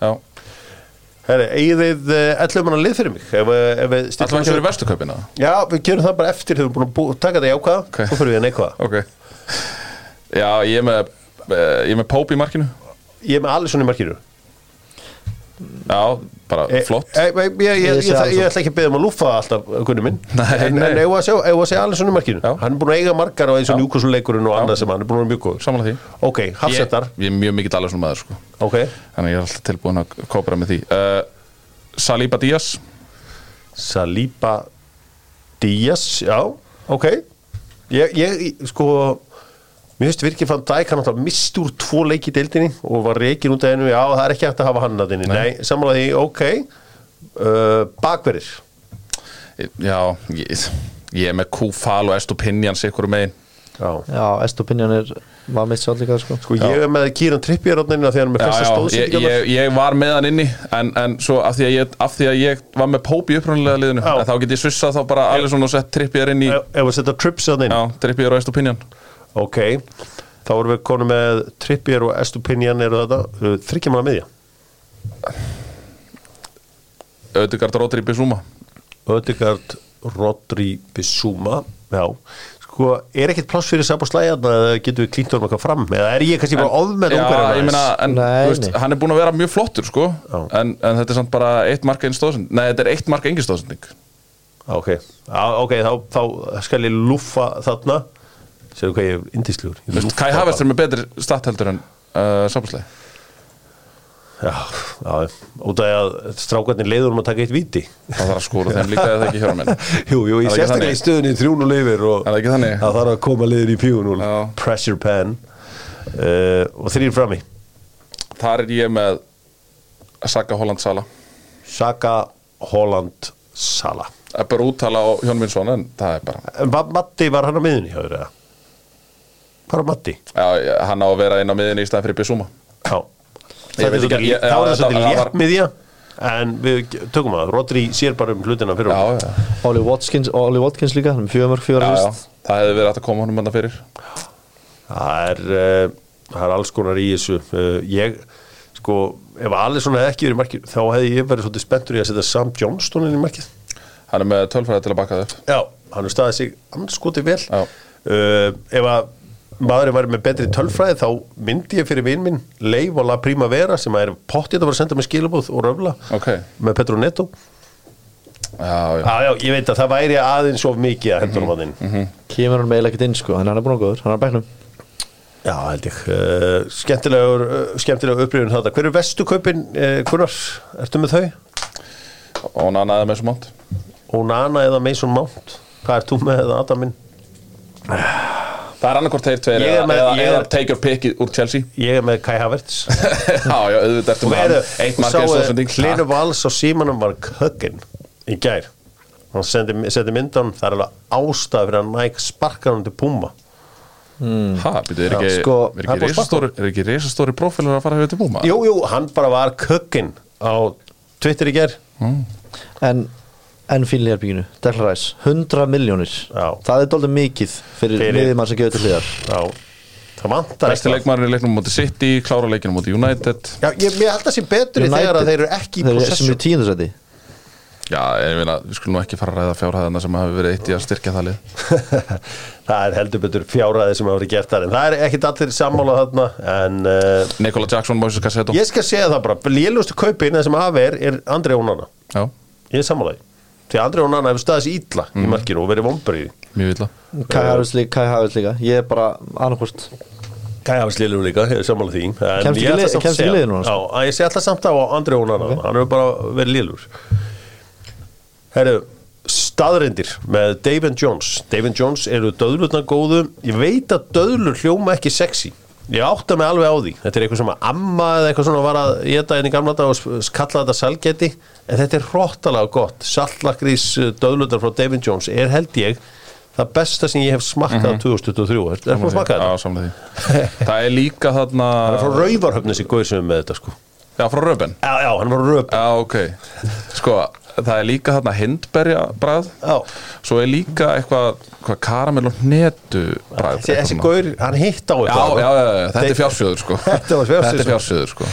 Eigið þið uh, 11 manna lið fyrir mig? Ef, við- ef við alltaf stillum ekki verið vestu kaupina Já, við gerum það bara eftir þegar við erum búin að taka það í ákvaða Ok. Svo fyrir við að neikvaða Já, ég er með eh, ég er með Pope í markinu. Ég er með Alisson í markinu. Já, bara Eh, flott. eh, eh, Ég, ég, ég, Ég ég, ég, Alisson. ætla ekki að beða um að lúfa alltaf kunni minn. Nei, En, en ef að segja, Alisson í markinu? Já. Hann er búin að eiga margar á eins og Já. njúkusuleikurinn og annað sem hann er búin að vera mjög góður. Samanlega því. Ok, hafsettar Ég, ég er mjög mikill alveg svona maður sko. Ok, Þannig ég er alltaf tilbúin að kópera með því. Uh, Saliba Díaz. Saliba Díaz, já, ok. Ég, ég sko Mér finnst virkið fann Dæk hann alltaf mist úr tvo leiki deildinni og var reikin út af hennu, já það er ekki hægt að hafa hann að þinni, nei, samanlega því, ok. Uh, Bakverðir. Já, ég, ég er með Kúfal og Estopinian sikkur megin. Já, Já, Estopinion er var mitt líka sko. Sko ég er með Kieran Trippier á þennina þegar hann er með flesta já, ég, ég, ég var með hann inni en, en svo af því, að ég, af því að ég var með Pope í upprunalega liðinu Já. en þá get ég svissað þá bara Alisson og sett Trippier inn í Ef ef við setja að þinn Já, Estopinian Ok, þá erum við konum með Trippier og Estupinian eru þetta uh, þryggja manna miðja? Ödegard Rodri Bissúma Ödegard, Rodri, Bissúma Já, sko er ekkert pláss fyrir Sabo Slæðan eða getur við klínt honum eitthvað fram? Eða er ég kannski bara ofmenn nei. hann er búin að vera mjög flottur sko. En, en þetta er samt bara eitt marka einn stóðsend Nei, þetta er eitt marka engin stóðsending Ok, Já, ok, þá, þá skal ég lúfa þarna Segðu hvað ég er Þú veist, Kai Havertz er með betri statt heldur en uh, Sápaslega Já, já, út af að strákarnir leiður um að taka eitt víti. Það þarf að skóra þeim líka eða ekki hjóra minn Jú, jú, það ég sérstaklega í stöðunni 3-0 yfir og það? Það þarf að koma liður í 4-0 Já. Pressure pen. Uh, Og þrýr frammi. Þar er ég með Saka Holland Sala. Saka, Holland, Sala. Það er bara úttala á Hjón Vinsson en það er bara Matti, var hann á miðunni hjá þér eða? Bara Matti Já, hann á að vera inn á miðinni í staðan fyrir Bissúma Já. Það er er það- það létt miðja En við tökum að Rodri sér bara um hlutina fyrir Já, okkur. já, Oli Watkins, Oli Watkins líka hann er já assist. Það hefði verið að koma honum manna fyrir. Það er uh, Það er alls konar í þessu. Uh, Ég, sko, ef Alisson hefði ekki verið í markið þá hefði ég verið svolítið spenntur í að setja Sam Johnston inn í markið. Hann er með tölfræði til að baka það upp. Já, hann er staðið sig anskoti vel. Já. uh, Ef að maðurinn væri með betri tölfræði þá myndi ég fyrir vinn minn Leif og La Primavera sem er pottið að vera að senda með skilabóð og röfla Ok, með Petro Neto. Já, já. Já, já, ég veit að það væri aðeins of mikið að hendur um að þinn kemur hann meðlega ekkert inn sko hann er búin að góður, hann er á bæknum Já, held ég. Uh, Skemmtilegur, uh, skemmtilegur upprýðun þetta Hver er vestu kaupin, uh, Gunnar? Ertu með þau? Hann anaði með svo mátt Onana eða Mason Mount? Hvað ert þú með Adaminn? Það er annarkort þeir tveir eða, með- eða, ég eða er- take your pick úr Chelsea. Ég er með Kai Havertz. Já, já, auðvitað ertu Og með eru, hann. Eitt marka eins og þessum ding Hlinu Vals á símanum var kökkin í gær. Hann sendi, sendi myndan það er alveg ástæð fyrir að Nike sparkar hann til Puma. Ha, byrju, er ekki, sko, er ekki risastóri Er ekki risastóri prófílur að fara hefur til búma? Jú, jú, hann bara var kökkin á Twitter í gær. En en fínlegarbygginu, Declan Rice 100 miljónir, Já. það er doldið mikið fyrir, miðjumann sem gefur til hliðar. Já, það vantar Besti leikmaður í leiknum mútið City, klára leikinu mútið United. Já, ég, ég held að sé betri þegar að þeir eru ekki í eru sem possession eru tíundarsæti Já, ég meina, við skulum nú ekki fara að ræða fjárhæðana sem hafi verið eitt í að styrkja það lið. Það er heldur betur fjárræði sem hafa verið gert þar en það er ekkit allir sammála þarna en uh, Nikola Jackson, Moises Cassetto ég skal segja það bara lélustu kaupin það sem hafi er, er Andri Ónana Já, ég er sammálaði því Andri Ónana hefur staðið sér ítla Mm. í markinu og verið vombriði mjög illa. Kai Havertz líka, Kai Havertz líka. Ég er bara annarkvort Gæjafis liðum líka, er sammála því. Kemst ekki liðið núna? Já, að ég sé alltaf samt á Andri Ónana Hann hefur bara verið liður Herru, staðrindir með David Jones. David Jones eru döðlurna góðu. Ég veit að döðlur hljóma ekki sexy Ég átta mig alveg á því. Þetta er eitthvað sem að amma eða eitthvað svona var að geta inn í gamla dag og kalla þetta salgeti En þetta er hróttalega gott. Sallakrís döðlurnar frá David Jones er held ég það besta sem ég hef smakkað 2023 Er það að smakka þetta? Já, samlega því. Það er líka þarna Það er frá Rauvarhöfnis í er með þetta sko. Já, frá Röben Já, já, hann var röp Já, ok. Sko, það er líka þarna hindberja bræð Já, Svo er líka eitthvað hvað karamell og hnetu bræð þessi, þessi Gauð, hann hitt á þetta já, já, já, þetta er fjársjöður sko. Þetta er fjársjöður sko.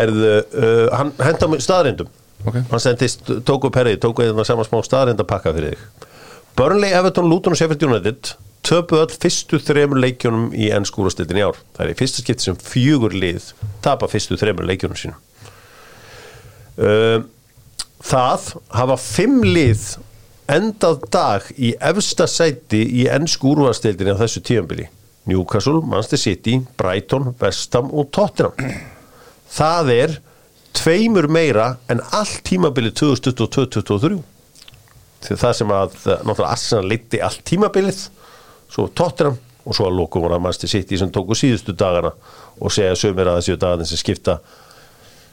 Erðu, uh, hann henda mér staðrindum Ok. Hann sendist, tók upp herrið, tók eða saman smá staðrindapakka fyrir þig. Burnley, Everton, Luton og Sheffield United töpu öll fyrstu þremur leikjunum í ennskúrastildin í ár. Það er í fyrsta skipti sem fjögur lið tapa fyrstu þremur leikjunum sínum. Uh, það hafa fimm lið endað dag í efsta sæti í ennsku úrvastildinni á þessu tíðanbili. Newcastle, Manchester City, Brighton, Vestham og Tottenham. Það er tveimur meira en allt tímabilið 2022-2023 því það sem að náttúrulega Arsenal leiti allt tímabilið svo Tottenham og svo að lokum var að Manchester City sem tóku síðustu dagana og segja sömur að þessu dagarnir sem skipta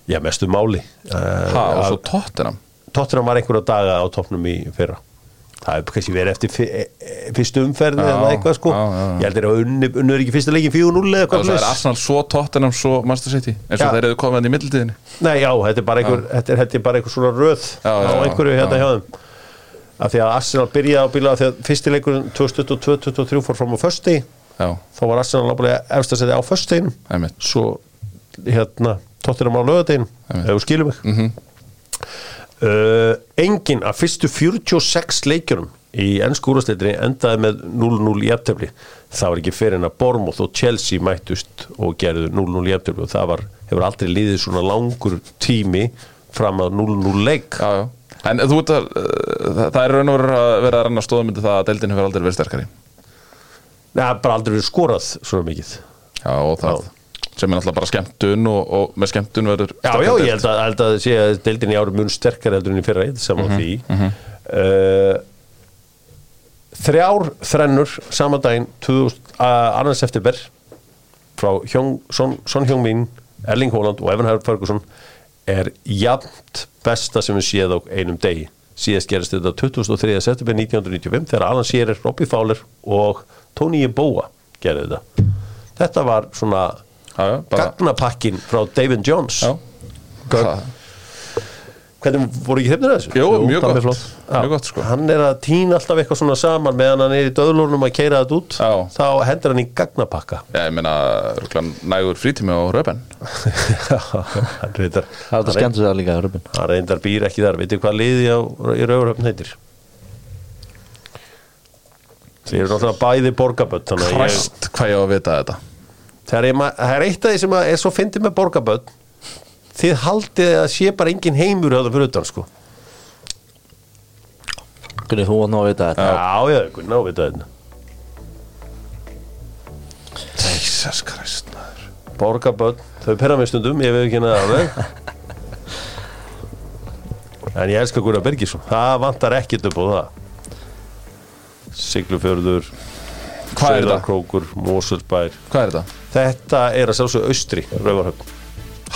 já mestu máli Ha, uh, og svo tóttinam Tottenham? Var einhverja daga á toppnum í fyrra. Það er kannski verið eftir e- e- fyrstu umferð eða eitthvað sko. já, já, já. ég heldur að unnu er ekki fyrsta leikin 4-0 eða eitthvað svo er. Arsenal svo tóttinam svo Master City eins og þeir eru komið hann í mildtíðinni Nei, já, þetta er bara einhver, þetta er, þetta er bara einhver svona röð á einhverju hérna já. hjá þeim. Af því að Arsenal byrjaði á bíla því að fyrsti leikurinn 2022-2023 fór fram á fösti Já, þá var Arsenal ábúinlega efst að setja á einmitt. Svo hérna tóttir á lögadegin ef þú skilur mig. Mm uh, engin af fyrstu 46 leikjunum í ennsku úrastleitinni endaði með 0-0 í eftirfli það var ekki fyrir en að Bournemouth og Chelsea mættust og gerðu 0-0 í eftirfli og það var, hefur aldrei liðið svona langur tími fram að 0-0 leik. Já, já. En þú veit að uh, það, það er raun og verið að vera að renna stóðum til það að deildin hefur aldrei verið sterkari. Nei, bara aldrei verið skorað svona mikið. Já, og það sem er náttúrulega bara skemmtun og, og með skemmtun verður Já, já, ég held að, held að sé að deildin í árum mun sterkar heldur en í fyrra eitt saman því. uh, Þrjár þrennur saman daginn 2000, uh, annars eftirber frá Hjóng, Son, Son Hjóngmín Erling Haaland og Evan Herr Ferguson er jafnt besta sem við séð á einum degi. Síðast gerist þetta 23. september 1995 þegar Alan Shearer, Robbie Fowler og Tony Yeboah gerði þetta. Þetta var svona Já, já, gagnapakkin frá David Jones. Já, hvernig voru ekki hrifnir að þessu? Jú, mjög það gott. Já. mjög gott sko. Hann er að týna alltaf eitthvað svona saman meðan hann er í döðlunum að keira þetta út. Já. þá hendur hann í gagnapakka. Já, ég meina, nægur frítími á Röben hann reyndar Það er þetta skemmt sér líka Rubin hann reyndar býr ekki þar. Veitir hvað liði á, í Rauðurhöfn heitir? Þeir eru náttúrulega bæði borgaböld þannig að ég, hvað ég á að vita þetta það er, ma- það er eitt af því sem að er svo fyndið með borgaböld þið haldið að sé bara engin heimur höfða fyrir utan sko. Gunni, þú var ná að vita þetta. Já, já, já, ná við þetta. Jesus Christ maður. borgarbönn, þau perra mig stundum ég veit ekki henni alveg en ég elska Gunnar Bergisson það vantar ekkit upp á það. Siglufjörður Hvað er þetta? Sauðarkrókur, Moselsbær Hvað er þetta? Þetta er að sjálfsög austri Rauvarhöfn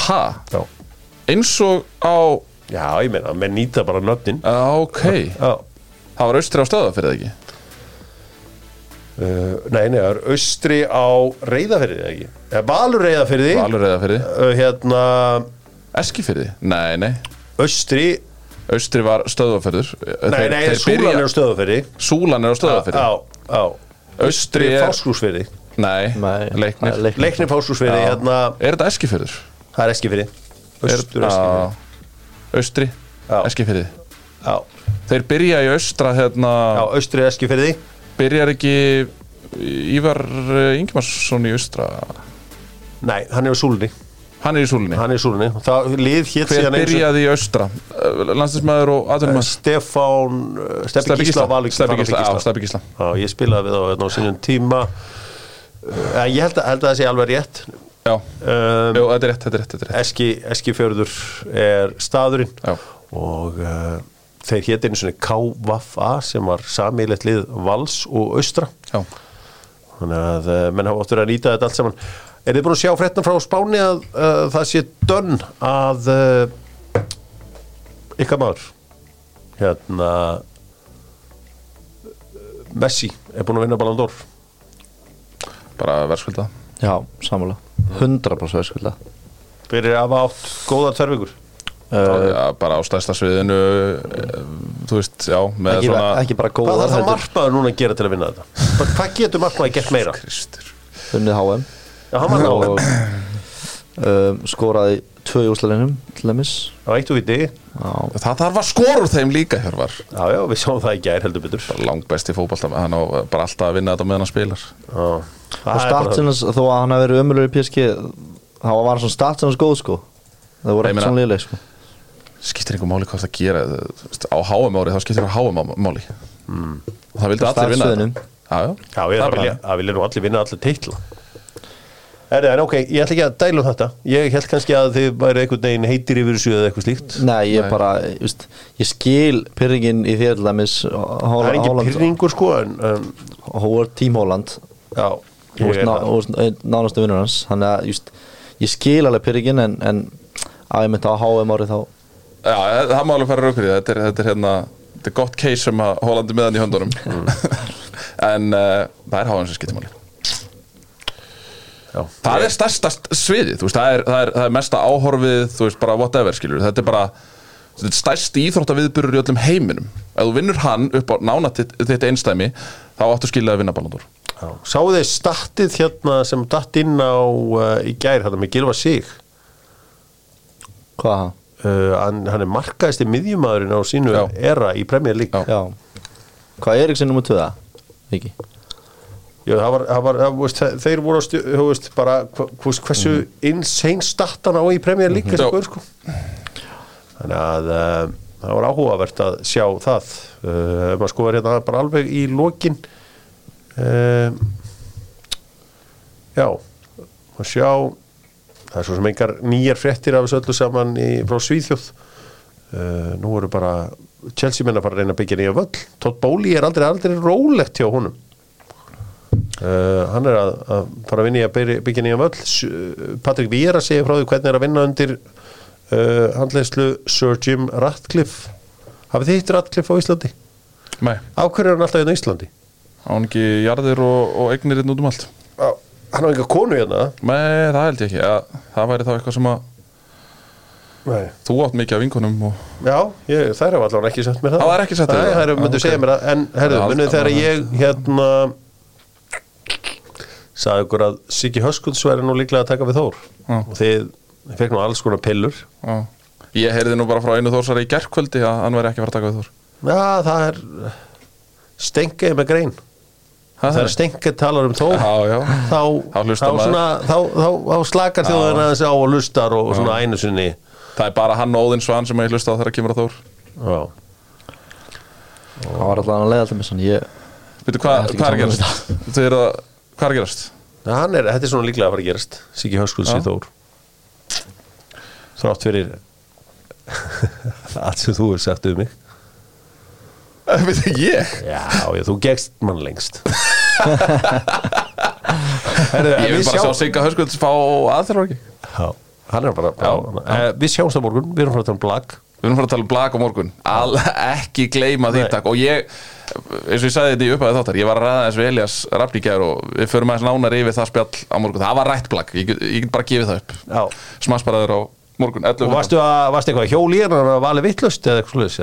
Ha? já. Eins og á já, ég meina, menn nýta bara nöfnin. Uh, Ok, já. Það var austri á stöða fyrir það ekki? Uh, nei, nei, það er austri á reyðafyrði, ekki? Eða Valur reyðafyrði Valur eða fyrir uh, Hérna, Eskifyrði? Nei, nei. Austri. Austri var stöðaferður Nei, nei, Súlan er á stöðafyrði Súlan er á stöðaferði Já, já. Austri Austri er Fáskrúsfyrði Nei, Nei, leiknir. Er Leiknir. Leiknir Fáskrúsfyrði, Já. hérna Er þetta Eskifyrður? Það er Eskifyrði Austur Eskifyrði Austri, Já. Eskifyrði Já, Þeir byrja í austra hérna já, Austri Eskifyrði Byrjar ekki Ívar eh, Ingimarsson í austra? Nei, hann er á Súlunni. Hann er í súlinni Hann er í Súlunni. Það lið hétt Hver síðan eins og byrjaði í austra? Landstismæður og atvinnumæður Stefán uh, Steppi Gísla Valur Steppi Gísla, já, Steppi Gísla Já, ég spilaði við á, hérna, á sínum tíma uh, ég held að, held að það sé alveg rétt. Já, um, Jú, þetta er rétt, þetta er rétt, þetta er rétt. Eski, Eskifjörður er staðurinn Já. og uh, þeir hétt einu svona KVA sem var samílegt lið Vals og Austra. Já, þannig að uh, menn hafa verið að nýta þetta allt saman. Er þið búin að sjá fréttan frá Spáni að það sé dönn að ykkar maður? Hérna Messi er búin að vinna Ballon d'Or bara verðskulda. Já, sammála. 100% verðskulda. Fyrir að hafa átt góðar tverfingur uh, Já, bara á stærsta sviðinu eh, Þú veist, já, með ekki, svona ekki bara góða Hvað þarf það markmaður núna að gera til að vinna þetta? Hvað getur markmaður gert meira? Kristur. Unnið HM Já, hann var og nálega um, skoraði tvö í úslalinum til dæmis. Á eitt og viti Já, Já, Það þarf að skora úr þeim líka, Hjörvar. Já, við sjáum það í gær heldur betur. Bara langbesti fótbolta Hann á bara alltaf að vinna þetta meðan hann spilar. Já, og startsinans, þó að hann hafi verið umöluður í PSG þá var svona startsinans góð sko. Það voru meina- svona liðleg sko. Skiptir einhver máli hvað það gera Á HM ári, þá skiptir það HM máli. Mm. Og það vildi allir vinna þetta. Já, já, Já, ég, það, vilja, það vilja nú allir vinna allir teitla Er það, en ok, ég ætla ekki að dæla um þetta. Ég held kannski að þið væri einhvern veginn heitir yfir þessu eða eitthvað slíkt. Nei, ég Nei. bara, veist, ég skil pyrringin í þér til dæmis Það er ekki pyrringur sko og veist, einn nánastu vinnur hans. Þannig að just, ég skil alveg pyrringin en, en að ég myndi á HM ári þá. Já það má alveg fara raukur í Þetta er, þetta er hérna Þetta er gott case sem að Hólandi með hann í höndunum. En uh, það er HM sem skiptir máli já. Það er stærsta sviðið, þú veist, það er, það er, það er mesta áhorfið, þú veist, bara whatever, skilur Þetta er bara, þetta er stærsti íþróttaviðburur í öllum heiminum Ef þú vinnur hann upp á nána þitt, þitt einstæmi þá áttu skilja að vinna ballandur Já. Sáu þið startið hérna sem datt inn á uh, í gær hérna með Gilva Sig hvað uh, hann, hann er markaðist í miðjumæðurinn á sínu Já. era í Premier League Já. Já, hvað er Eriksen nummer 2 það? Ekki Já, það var, það var það, veist, þe- þeir voru stu, veist, bara hversu insane startan á í Premier League þessi Já. gaur, sko. þannig að uh, það var áhugavert að sjá það. Uh, maður skoður hérna bara alveg í lokin uh, já og sjá það er svo sem engar nýjar fréttir af þessu öllu saman í, frá Svíþjóð. Uh, nú eru bara Chelsea menn að fara að reyna að byggja nýja völl. Todd Bóli er aldrei, aldrei rólegt hjá honum Uh, hann er að, að fara að vinna í að byggja- nýja völl. Patrick Vieira segir frá því hvernig er að vinna undir uh, handleyslu Sir Jim Ratcliffe. Hafið þið hitt Ratcliffe á Íslandi? Nei, Á hverju er hann alltaf hérna á Íslandi? á hann ekki jarðir og, og eignir inn út um allt? Á, hann á enga konu hérna? Nei, það held ég ekki, ja, það væri þá eitthvað sem að Nei. þú átt mikið af vinkonum og Já, ég, þær hefur allavega ekki sagt mér það. Það var ekki segja mér það. En er munið þegar ég hérna sagði ykkur að Siggi Höskulds væri nú líklega að taka við Þór. Já. og þið fekk nú alls konar pillur. Já. Ég heyrði nú bara frá einu þórsari í gerkvöldi að hann væri ekki að fara að taka við þór. Já, það er stengið með grein. Ha, Það er stengið talar um Þór Já, já. þá, Þá þá, hlustar maður. svona, þá, þá, þá slakar þjóðina þessi á og lustar og svona einu sinni. Það er bara hann og Óðinn Svan sem ég hlusta á þegar kemur að þór. Já, Það var alltaf hann að leiða alltaf með ég Veitu, hvað, Ég ætla ekki hvað er að saman gerast? Þið eru að, hvað er að gerast? Hann er, þetta er svona líklega að fara að gerast Siggi Höskulds í. Þór. Þrátt fyrir allt sem þú hefur sagt um mig. Veitu, ég? Já, já, þú gegst mann lengst. Herðu, Ég vil bara sjá- Sigga Höskulds fá aðþjóðar ekki? Já, hann er bara, Já, já, já. Við sjáumst á morgun, við erum frá að tala um blag Við erum fara að tala um blag á morgun. All, Ekki gleyma því takk. Og ég, eins og ég sagði þetta í upphæði þáttar Ég var að ræða þess við Elias gær Og við förum aðeins nánar yfir það spjall á morgun. Það var rætt blag, ég, get- ég get bara gefið það upp. Já. Smassbaraður á morgun 11 Og varstu, að, varstu eitthvað hjól í hann að vali vittlust eða eitthvað sluðis?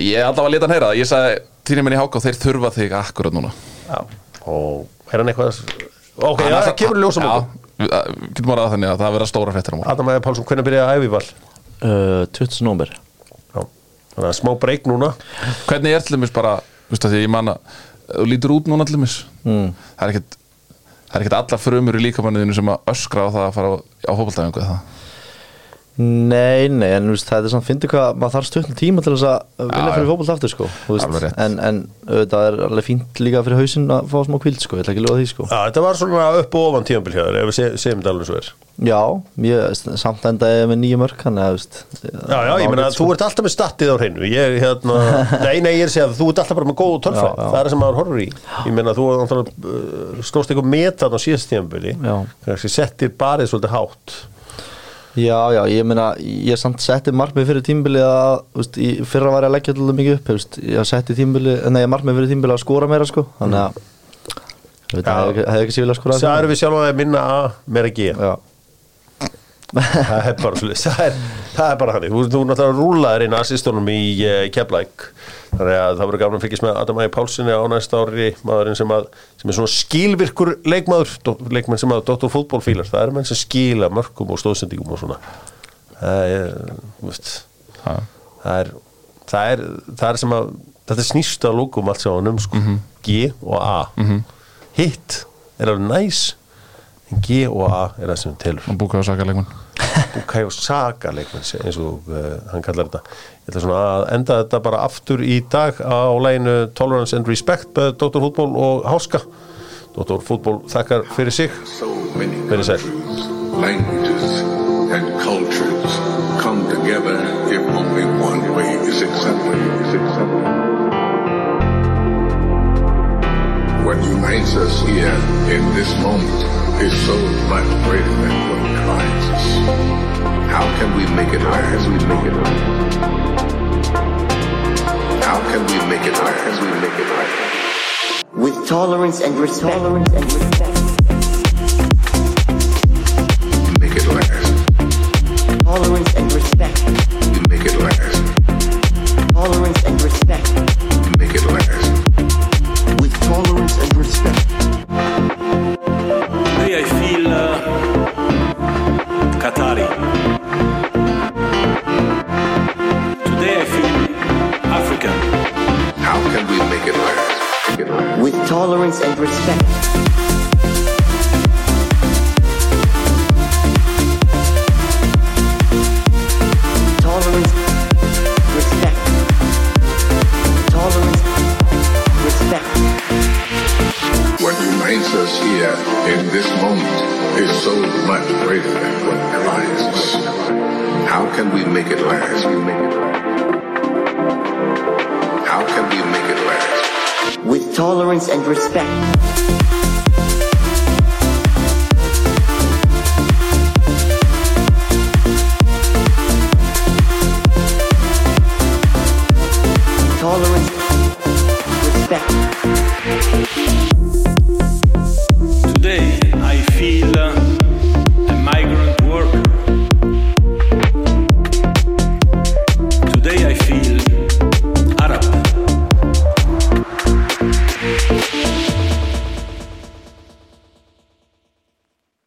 Ég alltaf að leta hann heyra það. Ég sagði, týnir minn í háká, þeir þurfa þig akkurat núna. Já. Og er hann eitthvað Ok, það kemur ljósa morgun. Já, við- að- þannig að það verða stóra fréttir á morgun. Adam Pálsson, hvernig byrjaði að æfi val? uh, 20. nómber Já Þannig að smá breyk núna Hvernig er til dæmis bara, þú veist að því ég manna Þú lítur út núna til dæmis mm. Það er ekkert Það er ekkert alla frumur í líkamanniðinu sem að öskra á það að fara á, á fótboltæfingu það. Nei, nei, en veist, það er samt, finnir hvað, maður þarf stutn tíma til þess að vilja fyrir fótbolt aftur, sko en, en auðvitað er alveg fínt líka fyrir hausinn að fá smá kvild, sko, ég ætla ekki að lofa því, sko. Já, þetta var svona upp og ofan hjá þér ef við se- segjum þetta alveg svo er. Já, ég, samt endaði með nýju mörk, hann þú veist Já, já, ég meina að þú ert alltaf með statið á hreinu Ég, hérna, nei, nei, ég er að segja að þú ert alltaf bara með góðu tölfræð. Það er það sem maður horfur í. Ég meina þú uh, slóst eitthvað met þarna á síðast tíðanbíli Já. Kannski settir barið svolítið hátt Já, já, ég meina, ég samt setti markmið fyrir tímbili að, þú veist, fyrra var ég að leggja alltaf mikið upp, þú veist, ég setti tímbili, nei, markmið fyrir tímbili að skora meira, sko, þannig að, þú veit, Já. það hefði hefði ekki síðan að skora Það eru við sjálf að minna A, meira G Já, Það er bara svolítið það er, það er bara hann Þú, þú náttúrulega rúlaðir inn assistunum í uh, Keflæk Þannig að það verður gafn að fylgjast með Adam Ægi Pálssoni á næsta ári maðurinn sem, að, sem er svona skilvirkur leikmaður, leikmenn sem að Dr. Fútból fílar, það eru menn sem skila mörkum og stóðsendingum og svona. Það er, það er, það er, það er sem að þetta snýst að lókum allt saman um sko. G og A. Hitt er alveg næs en G og A er það sem telur og búkaðu sakalegum Bukayo Saka leikmenn eins og uh, hann kallar þetta ég ætla svona að enda þetta bara aftur í dag á læginu Tolerance and Respect með Dr. Fútból og Háska Dr. Fútból þakkar fyrir sig sad. countries, languages, and cultures come together if only one way is accepted. Is accepted. What unites us here in this moment is so much greater than what divides us. How can we make it last? We make it last. How can we make it last? We make it last. with tolerance and. Tolerance and respect.